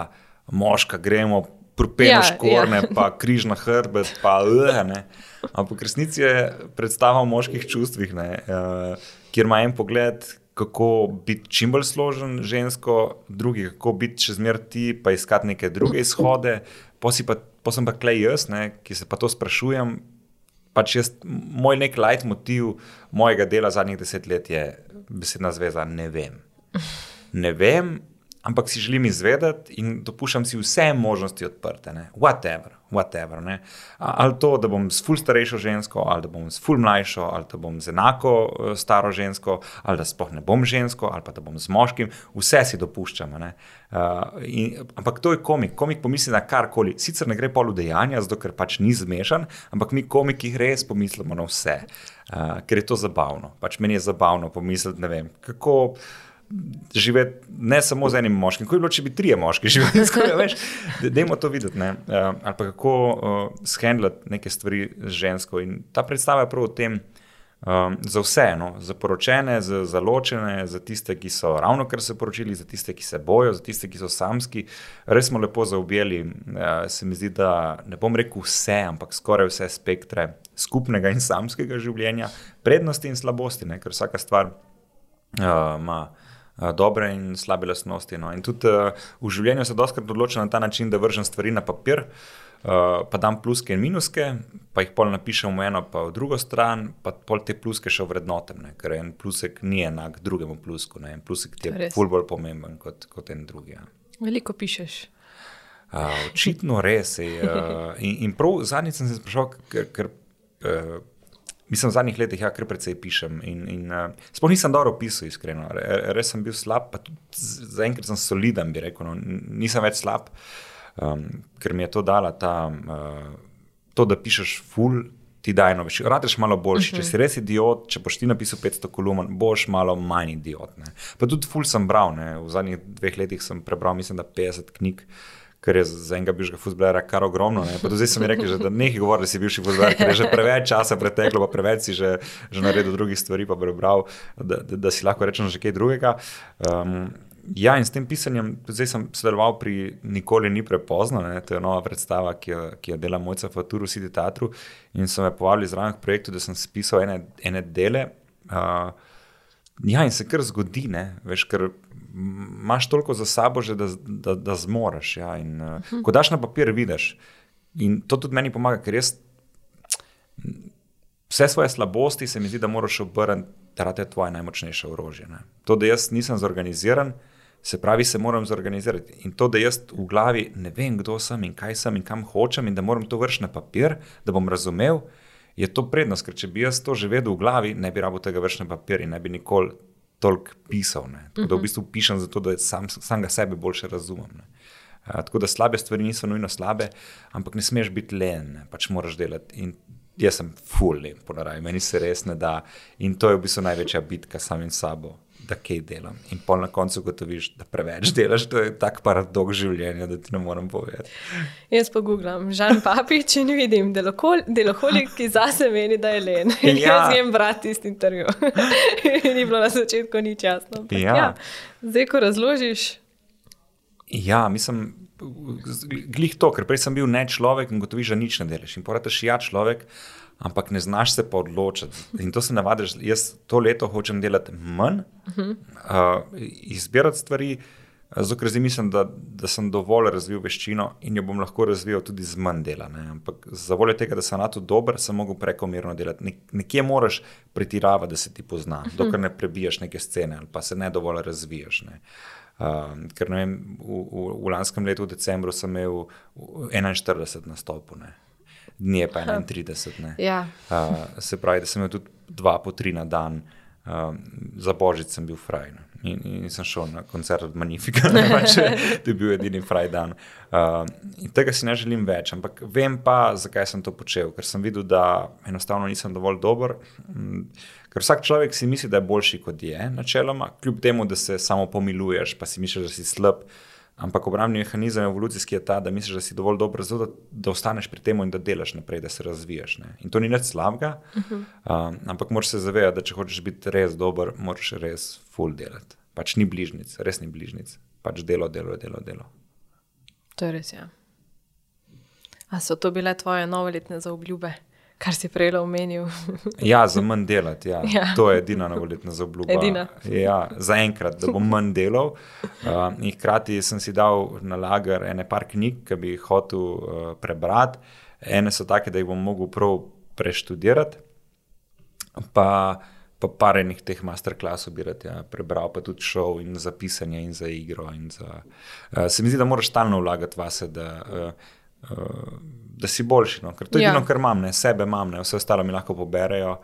moška, gremo propene ja, škorne, ja. pa križ na hrbet, pa vse. Ampak resnici je predstava o moških čustvih, ne, uh, kjer ima en pogled, kako biti čim bolj složen žensko, drugi, kako biti še zmeraj ti, pa iskati neke druge izhode. Pa, pa sem pa klej jaz, ne, ki se pa to sprašujem. Pač jaz, moj nek light motiv mojega dela zadnjih deset let je besedna zveza. Ne vem. Ne vem, ampak si želim izvedeti in dopuščam si vse možnosti odprte. Ne? Whatever, whatever. Ne? Ali to, da bom s ful starejšo žensko, ali da bom s ful mlajšo, ali da bom z enako eh, staro žensko, ali da sploh ne bom žensko, ali pa da bom z moškim, vse si dopuščam. Uh, in, ampak to je komik. Komik pomisli na karkoli. Sicer ne gre polu dejanja, zato ker pač ni zmešan, ampak mi komiki res pomislimo na vse, uh, ker je to zabavno. Pač meni je zabavno pomisliti, ne vem, kako živeti ne samo z enim moškim, kot je bilo, če bi trije moški <laughs> živeli skupaj. Dajmo to videti. Uh, ali pa kako uh, shendlati neke stvari z žensko. In ta predstava je prav o tem. Um, za vse, no, za poročene, za, za ločene, za tiste, ki so ravno kar se poročili, za tiste, ki se bojo, za tiste, ki so samski. Res smo lepo zaobjeli. Uh, se mi zdi, da ne bom rekel vse, ampak skoraj vse spektre skupnega in samskega življenja, prednosti in slabosti, ne, ker vsaka stvar uh, ima. Uh, dobre in slabe lastnosti. No. In tudi uh, v življenju se doskrat odločam na ta način, da vržem stvari na papir, uh, pa dam pluske in minuske, pa jih pol napišem v eno, pa v drugo stran, pa pol te pluske še vrednotem, ne. ker en plusek ni enak drugemu plusku, ne. en plusek ti je ful bolj pomemben kot, kot en drugi. Ja. Veliko pišeš. Uh, očitno res je. Uh, in, in prav zadnjič sem se sprašal, ker. ker uh, Mislim, v zadnjih letih ja, kar precej pišem. In, in, uh, Sploh nisem dobro pisal, iskreno. Res sem bil slab, pa tudi zaenkrat sem soliden, bi rekel. No. Nisem več slab. um, ker mi je to dala ta, uh, to, da pišeš full. Ti daj eno več, rečeš malo boljši. Uh -huh. Če si res idiot, če boš ti napisal 500 kolumn, boš malo manj idiot. Ne. Pa tudi full sem bral, ne. v zadnjih dveh letih sem prebral, mislim, da 50 knjig, ker je za enega bivšega futbolera kar ogromno. Zdaj sem rekel, že, da nekaj govori, da si bivši futboler, ker je že preveč časa preteklo, pa preveč si že, že naredil drugih stvari, pa prebral, da, da, da si lahko rečem že kaj drugega. Um, Ja, in s tem pisanjem, zdaj sem sodeloval pri Nikoli ni prepozno, ne? to je nova predstava, ki jo, ki jo dela Mojca Faturu, Sidi Teatru. In so me povabili zraven k projektu, da sem spisal ene, ene dele. Uh, ja, in se kar zgodi, ne? veš, ker imaš toliko za sabo, že, da, da, da zmoriš. Ja? In, uh, hm. Ko daš na papir, vidiš. In to tudi meni pomaga, ker jaz vse svoje slabosti se mi zdi, da moraš obrniti, da je tvoje najmočnejše orožje. Ne? To, da jaz nisem zorganiziran. Se pravi, se moram zorganizirati. In to, da jaz v glavi ne vem, kdo sem in kaj sem in kam hočem, in da moram to vršiti na papir, da bom razumel, je to prednost. Ker če bi jaz to že vedel v glavi, ne bi rabo tega vršiti na papir in ne bi nikoli toliko pisal. Ne. Tako da v mhm. bistvu pišem zato, da sam, sam ga sebe boljše razumem. Ne. Tako da slabe stvari niso nujno slabe, ampak ne smeš biti len, ne. pač moraš delati. In jaz sem full, po naravi, meni se res ne da. In to je v bistvu največja bitka samim sabo da kaj delam. In pol na koncu gotoviš, da preveč delaš, to je tak paradoks življenja, da ti ne morem povedati. Jaz pa googlam, žan papič in vidim, deloholik, ki zase meni, da je len. In ja. jaz grem brati tisti intervju. <laughs> Ni bilo na začetku nič jasno. Ja. Ja. Zdaj, ko razložiš. Ja, mislim. Glih to, ker prej sem bil ne človek in gotoviš, da nič ne delaš. In porataš ja človek, ampak ne znaš se pa odločiti. In to se navadiš, jaz to leto hočem delati manj, uh -huh. uh, izbirati stvari, zato ker zdaj mislim, da, da sem dovolj razvil veščino in jo bom lahko razvijal tudi z manj dela. Ne? Ampak za voljo tega, da sem na to dober, sem mogel prekomerno delati. Nek, nekje moraš pretiravati, da se ti pozna, uh -huh. dokler ne prebijaš neke scene ali pa se ne dovolj razvijaš. Ne? Uh, ker vem, v, v, v lanskem letu, v decembru, sem imel 41 nastopov dni pa 31. Ja. Uh, se pravi, da sem imel tudi dva po tri na dan, uh, za božič sem bil fraj. Ne. In, in sem šel na koncert od Magnifica, pač <laughs> je bil edini fraj dan. Uh, in tega si ne želim več, ampak vem pa, zakaj sem to počel. Ker sem videl, da enostavno nisem dovolj dober. Ker vsak človek si misli, da je boljši kot je, načeloma, kljub temu, da se samo pomiluješ, pa si misliš, da si slab. Ampak obrambni mehanizem evolucijski je ta, da misliš, da si dovolj dober, zato, da, da ostaneš pri tem in da delaš naprej, da se razvijaš. Ne? In to ni nič slabega, uh -huh. um, ampak moraš se zavedati, da če hočeš biti res dober, moraš res full delati. Pač ni bližnjic, res ni bližnjic, pač delo, delo, delo. delo. To je res. Ja. A so to bile tvoje novoletne zaobljube? Kar si prej omenil. <laughs> ja, za manj delati. Ja. Ja. To je edina novoletna zaobljuba. Ja, za enkrat, da bom manj delal. Uh, hkrati sem si dal na lager ene par knjig, ki bi jih hotel uh, prebrati. Ene so take, da jih bom mogel prav preštudirati. Pa, pa par enih teh masterclassov bi rad ja, prebral, pa tudi šov in za pisanje in za igro. In za, uh, se mi zdi, da moraš stalno vlagati vase. Da, uh, uh, da si boljši. No? Ker to je ja. edino, kar imam, ne? sebe imam, ne? vse ostalo mi lahko poberajo.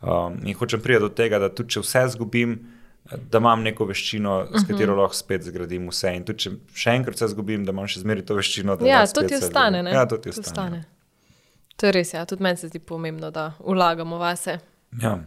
Um, in hočem priti do tega, da tudi če vse zgubim, da imam neko veščino, s mhm. katero uh -huh. lahko spet zgradim vse. In tudi če še enkrat vse zgubim, da imam še zmeraj to veščino. Ja, to ti ostane. Ja, to ti ostane. ostane. To je res, ja. tudi meni se zdi pomembno, da vlagamo vase. Ja.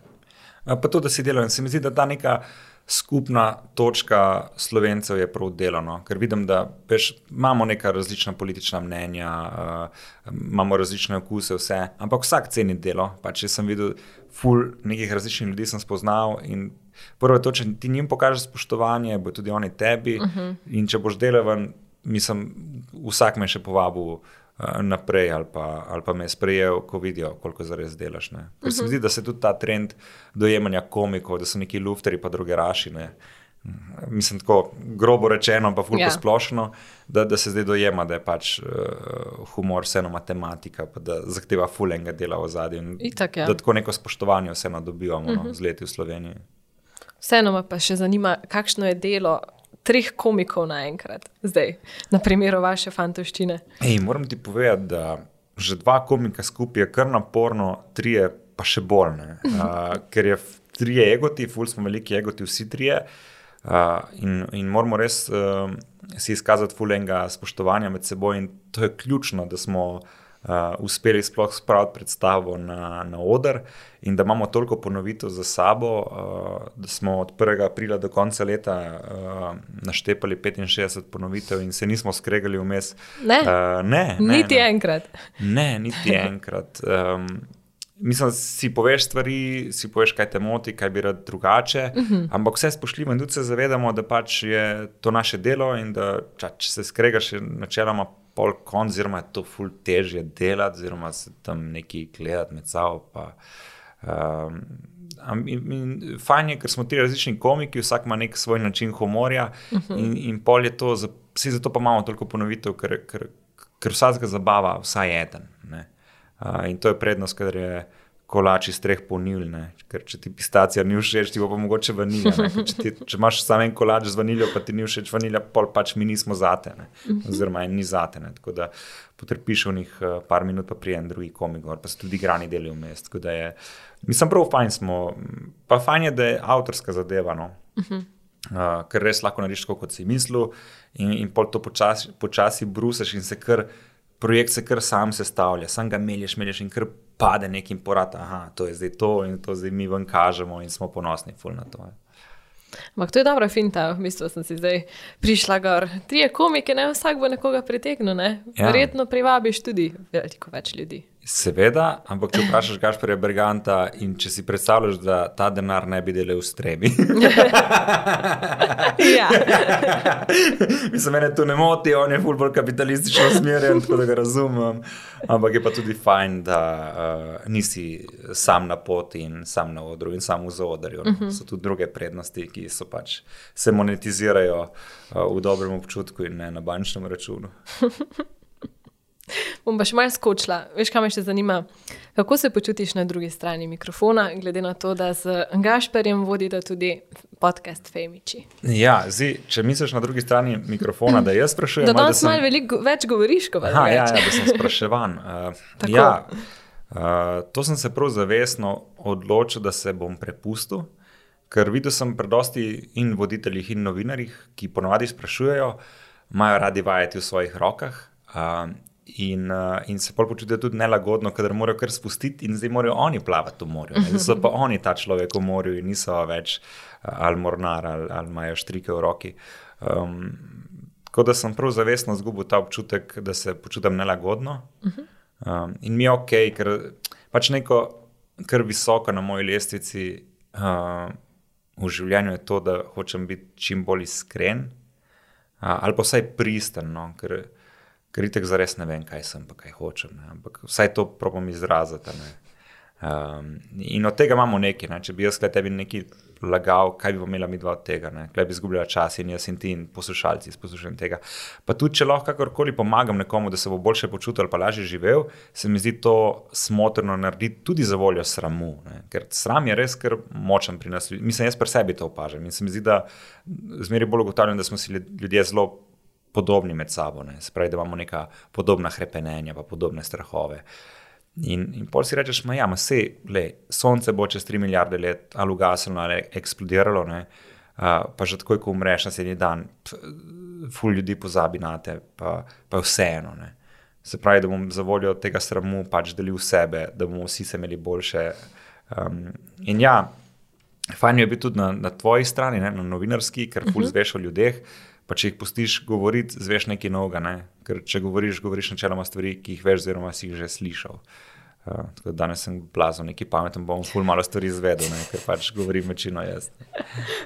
Pa to, da si delam. Se mi zdi, da ta neka skupna točka slovencev je prav delano, ker vidim, da peš, imamo neka različna politična mnenja, uh, imamo različne okuse, vse, ampak vsak ceni delo. Pač, če sem videl, ful nekih različnih ljudi sem spoznal in prvo je to, če ti njim pokažeš spoštovanje, bo tudi oni tebi. Uh mhm. -huh. In če boš delaven, mislim, vsak me še povabil. Eh, naprej, ali pa, ali pa me je sprejel, ko vidijo, koliko zares delaš. Uh -huh. Se mi zdi, da se tudi ta trend dojemanja komikov, da so neki lufteri, pa druge rašine. Mislim, tako grobo rečeno, pa fulpo ja. splošno, da, da se zdaj dojema, da je pač uh, humor vseeno matematika, da zahteva fulenga dela v zadnjem. Ja. Da tako neko spoštovanje vseeno dobivamo uh -huh. no, mhm. z leti v Sloveniji. Vseeno me pa še zanima, kakšno je delo treh komikov naenkrat, zdaj, na primeru vaše fantoščine. Ej, moram ti povedati, da že dva komika skupaj je kar naporno, tri je pa še bolj. Uh, <laughs> ker je tri egoti, ful smo veliki egoti, vsi trije. Uh, in, in moramo res uh, si izkazati fulenga spoštovanja med seboj, in to je ključno, da smo uh, uspeli sploh spraviti predstavo na, na oder in da imamo toliko ponovitev za sabo, uh, da smo od 1. aprila do konca leta uh, naštepali 65 ponovitev in se nismo skregali vmes. Ne, uh, ne, ne, niti ne. enkrat. Ne, niti <laughs> enkrat. Um, Mislim, si poveš stvari, si poveš, kaj te moti, kaj bi rad drugače, uh -huh. ampak vse spoštljivo in tudi se zavedamo, da pač je to naše delo in da ča, če se skregaš, načeloma pol konc, oziroma je to ful težje delati, oziroma se tam neki gledati med sabo. Pa, um, in, in fajn je, ker smo ti različni komiki, vsak ima nek svoj način humorja uh -huh. in, in pol je to, vsi zato pa imamo toliko ponovitev, ker, ker, ker vsakega zabava, vsaj eden. Ne? Uh, in to je prednost, ker je kolač iz treh ponil. Ker če ti pistacija ni všeč, ti bo pa mogoče vanilja. Če, ti, če imaš samo en kolač z vaniljo, pa ti ni všeč vanilja, pol pač mi nismo zate. Ne? Oziroma, en ni zate. Ne? Tako da potrpiš v njih uh, par minut, pa prijem drugi komik, pa se tudi grani deli v mest. Mislim, prav fajn smo. Pa fajn je, da je avtorska zadeva. No? Uh -huh. uh, ker res lahko narediš, kot si mislil, in, in pol to počasi, počasi brusaš in se kar projekt se kar sam sestavlja, sam ga meliš, meliš in kar pade nekim porat, da to je zdaj to in to zdaj mi ven kažemo in smo ponosni na to. Ampak to je dobra finta, v bistvu sem si zdaj prišla gor. Tri je komike, ne vsak bo nekoga pritegnil, ne? Ja. Verjetno privabiš tudi veliko več ljudi. Seveda, ampak če vprašaš Gašporja Berganta in če si predstavljaš, da ta denar ne bi delal v strebi. <laughs> ja. Mislim, mene to ne moti, on je ful bolj kapitalistično usmerjen, tako da ga razumem. Ampak je pa tudi fajn, da uh, nisi sam na poti in sam na odru in sam v zodarju. Uh -huh. So tudi druge prednosti, ki so pač se monetizirajo uh, v dobrem občutku in ne na bančnem računu. <laughs> Bom pa še malo skočila. Veš, kaj me še zanima? Kako se počutiš na drugi strani mikrofona, glede na to, da z Gašperjem vodite tudi podcast Femiči? Ja, zi, če misliš na drugi strani mikrofona, da jaz sprašujem. Da danes sem... malo veliko več govoriš, kot pa ja, ja, da sem spraševan. <laughs> Uh, ja, uh, to sem se prav zavestno odločil, da se bom prepustil. Ker videl sem predosti in voditeljih, in novinarjih, ki ponovadi sprašujejo, imajo radi vajeti v svojih rokah. Uh, In, uh, in se pol počutijo tudi nelagodno, ker morajo kar spustiti in zdaj morajo oni plavati v morju. Zdaj so pa oni ta človek v morju in niso več uh, ali mornar ali, ali imajo štrike v roki. Um, tako da sem prav zavestno izgubil ta občutek, da se počutim nelagodno. Um, in mi je ok, ker pač neko, kar visoko na moji lestvici uh, v življenju je to, da hočem biti čim bolj iskren uh, ali pa vsaj pristen. No, ker itek za res ne vem, kaj sem, pa kaj hočem. Ne? Ampak vsaj to probam izraziti. Um, in od tega imamo nekaj. Ne? Če bi jaz tebi nekaj lagal, kaj bi imela mi dva od tega, kaj bi izgubljala čas in jaz in ti in poslušalci poslušajo tega. Pa tudi, če lahko kakorkoli pomagam nekomu, da se bo boljše počutil ali pa lažje živel, se mi zdi to smotrno narediti tudi za voljo sramu. Ne? Ker sram je res kar močen pri nas. Mislim, jaz pri sebi to opažam in se mi zdi, da zmeraj bolj ugotavljam, da smo si ljudje zelo podobni med sabo, ne? spravi, da imamo neka podobna krepenja, pa podobne strahove. In, in pol si rečeš, da ja, se le, sonce bo čez 3 milijarde let ali ugasnilo ali eksplodiralo, ne? pa že takoj, ko umreš naslednji dan, ful ljudi pozabi na te, pa, pa vseeno. Ne? Se pravi, da bom za voljo tega sramu pač delil sebe, da bomo vsi se imeli boljše. Um, in ja, fajn je biti tudi na, na tvoji strani, ne? na novinarski, ker ful uh mhm. -huh. zveš o ljudeh pa če jih pustiš govoriti, zveš nekaj novega. Ne? Ker če govoriš, govoriš načeloma stvari, ki jih veš, oziroma si jih že slišal. Uh, danes sem blazno, neki pameten, bom ful malo stvari izvedel, ne? ker pač govorim večino jaz.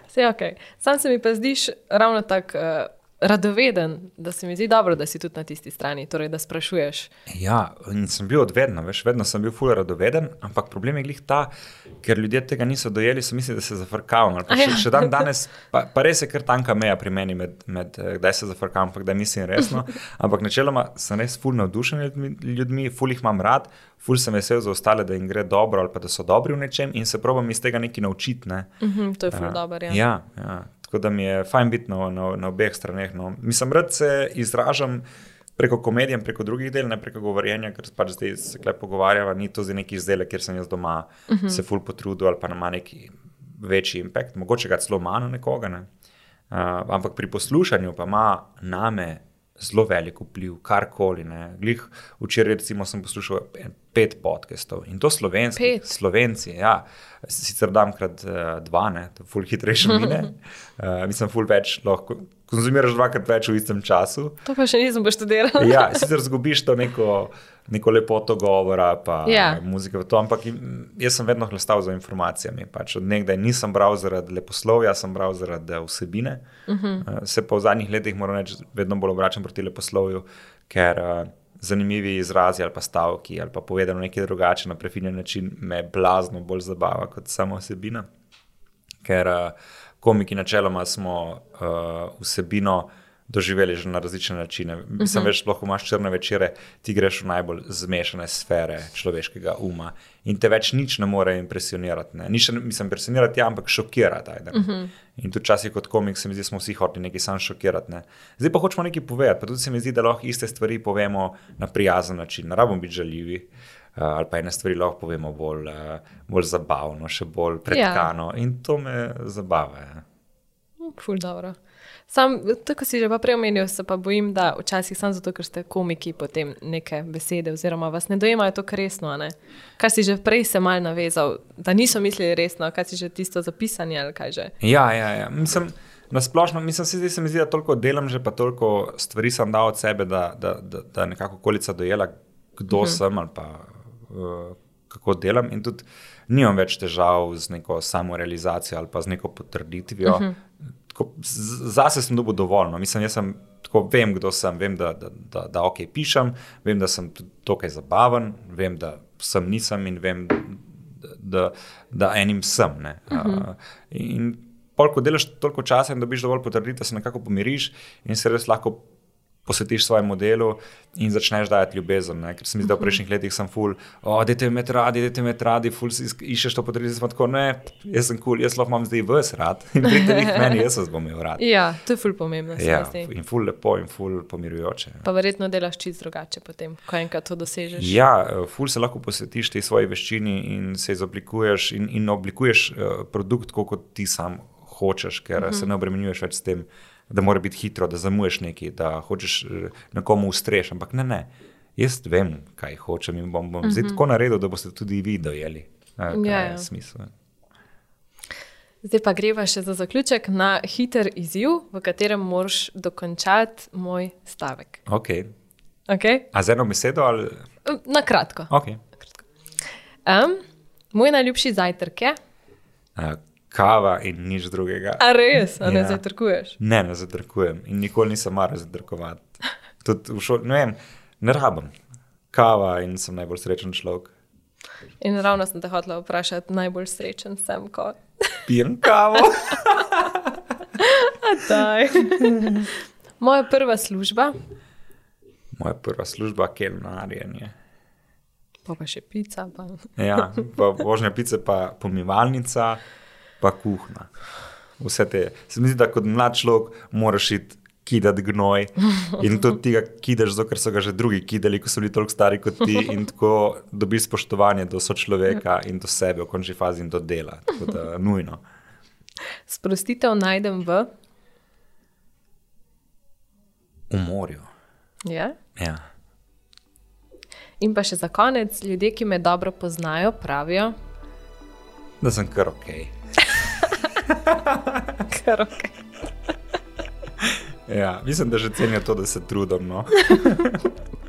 Vse je ok. Sam se mi pa zdiš ravno tako. Uh radoveden, da se mi zdi dobro, da si tudi na tisti strani, torej da sprašuješ. Ja, in sem bil odvedno, veš, vedno sem bil fully radoveden, ampak problem je glih ta, ker ljudje tega niso dojeli, so mislili, da se zafrkavam. Še, <laughs> ja. še dan danes, pa, pa res je kar tanka meja pri meni, med, med, eh, kdaj se zafrkavam, pa kdaj mislim resno. <laughs> Ampak načeloma sem res fully navdušen ljudmi, ljudmi fully jih imam rad. Ful sem vesel za ostale, da jim gre dobro ali pa da so dobri v nečem in se probujem iz tega nekaj naučiti. Ne. Uh mhm, -huh, to je ful uh, dobro. Ja. Ja, ja. Tako da mi je fajn biti na, na, na obeh straneh. No. Mislim, da se izražam preko komedije, preko drugih del, ne preko govorjenja, ker pač zdaj se klep pogovarjava, ni to za neki izdelek, kjer sem jaz doma uh mhm. -huh. se ful potrudil ali pa ima neki večji impact, mogoče ga celo manj nekoga. Ne. Uh, ampak pri poslušanju pa ima name zelo velik vpliv, karkoli. Glih, včeraj, recimo, sem poslušal pet podcastov in to slovenski, Pet? slovenci. Ja. Sicer dam krat uh, dva, ne, to ful hitrejše mine. Uh, <laughs> mislim, ful več lahko. Konzumiraš dvakrat več v istem času. To pa še nisem poštudiral. Ja, sicer zgubiš to neko, neko lepoto govora, pa Ja. muzike v to, ampak jaz sem vedno hlastal za informacijami. Pač od nekdaj nisem bral zaradi leposlovja, sem bral zaradi eh, vsebine. Uh -huh. Se pa v zadnjih letih, moram reči, vedno bolj obračam proti leposlovju, ker uh, zanimivi izrazi ali pa stavki ali pa povedano nekaj drugače na prefinjen način me blazno bolj zabava kot sama vsebina ker uh, komiki načeloma smo uh, vsebino doživeli že na različne načine. Mislim, uh -huh. več lahko imaš črne večere, ti greš v najbolj zmešane sfere človeškega uma in te več nič ne more impresionirati. Ne. Ni še, mislim, impresionirati, ja, ampak šokirati. ajde, ne. Uh -huh. In tudi včasih kot komik se mi zdi, smo vsi hoteli nekaj sam šokirati. Ne. Zdaj pa hočemo nekaj povedati, pa tudi se mi zdi, da lahko iste stvari povemo na prijazen način, ne rabimo biti žaljivi. Uh, ali pa ene stvari lahko povemo bolj, uh, bolj zabavno, še bolj pretkano. Ja. In to me zabava. Ja. Ful dobro. Sam, tako si že pa prej omenil, se pa bojim, da včasih samo zato, ker ste komiki, potem neke besede, oziroma vas ne dojemajo tako resno. Ne? Kar si že prej se mal navezal, da niso mislili resno, kaj si že tisto zapisanje ali kaj že. Ja, ja, ja. Mislim, na splošno, mislim, se, zdi, se mi zdi, da toliko delam, že pa toliko stvari sem dal od sebe, da, da, da, da je nekako okolica dojela, kdo uh -huh. sem ali pa uh, kako delam. In tudi nimam več težav z neko samorealizacijo ali pa z neko potrditvijo. Uh -huh. Tako, Zase sem dobil dovolj. No. Mislim, jaz sem, tako, vem, kdo sem, vem, da, da, da, da ok pišem, vem, da sem tukaj zabaven, vem, da sem nisem in vem, da, da, da enim sem. Uh -huh. uh, in pol, ko delaš toliko časa in dobiš dovolj potrditev, se nekako pomiriš in se res lahko posvetiš svojemu delu in začneš dajati ljubezen. Ne? Ker se mi zdi, da v prejšnjih letih sem ful, oh, dajte me radi, dajte me radi, ful si iščeš to potrditev, sem tako, ne, jaz sem kul, cool, jaz lahko imam zdaj vse rad in pridite vi k meni, jaz vas bom imel rad. Ja, to je ful pomembno. mi Ja, in ful lepo in ful pomirjujoče. Pa verjetno delaš čist drugače potem, ko enkrat to dosežeš. Ja, eh, ful se lahko posvetiš tej svoji veščini in se izoblikuješ in, in oblikuješ uh, produkt, kot ti sam hočeš, ker uh -huh. se ne obremenjuješ več s tem, da mora biti hitro, da zamuješ nekaj, da hočeš eh, nekomu ustreš. Ampak ne, ne. Jaz vem, kaj hočem in bom, bom uh -huh. zdaj tako naredil, da boste tudi vi dojeli. Ja, ja. smisel. Zdaj pa greva še za zaključek na hiter izziv, v katerem moraš dokončati moj stavek. Okay. Okay? A z eno besedo ali. Na kratko. Okay. Um, moj najljubši zajtrk je, Uh, kava in nič drugega. a res, a ne Ja. zajtrkuješ. Ne, ne zadrkujem in nikoli nisem maral zadrkovati. Tudi v šoli, ne vem, ne rabim. Kava in sem najbolj srečen človek. In ravno sem te hotel vprašati, najbolj srečen sem kot. Pijem kavo. <laughs> Moja prva služba, Moja prva služba je kelnarjenje. pa pa še pica. Pa. Ja, pa vožnja pice, pa pomivalnica, pa kuhna. Vse te. Se mi zdi, da kot mlad človek moraš iti kidati gnoj in tudi ti ga kidaš, zato ker so ga že drugi kidali, ko so bili toliko stari kot ti in tako dobiš spoštovanje do sočloveka in do sebe, v končni fazi in do dela. Tako da nujno. Sprostitev najdem v. V morju. Ja? Ja. In pa še za konec, ljudje, ki me dobro poznajo, pravijo, Da sem kar ok. <laughs> kar ok. Ja, mislim, da že cenijo to, da se trudim. No. <laughs>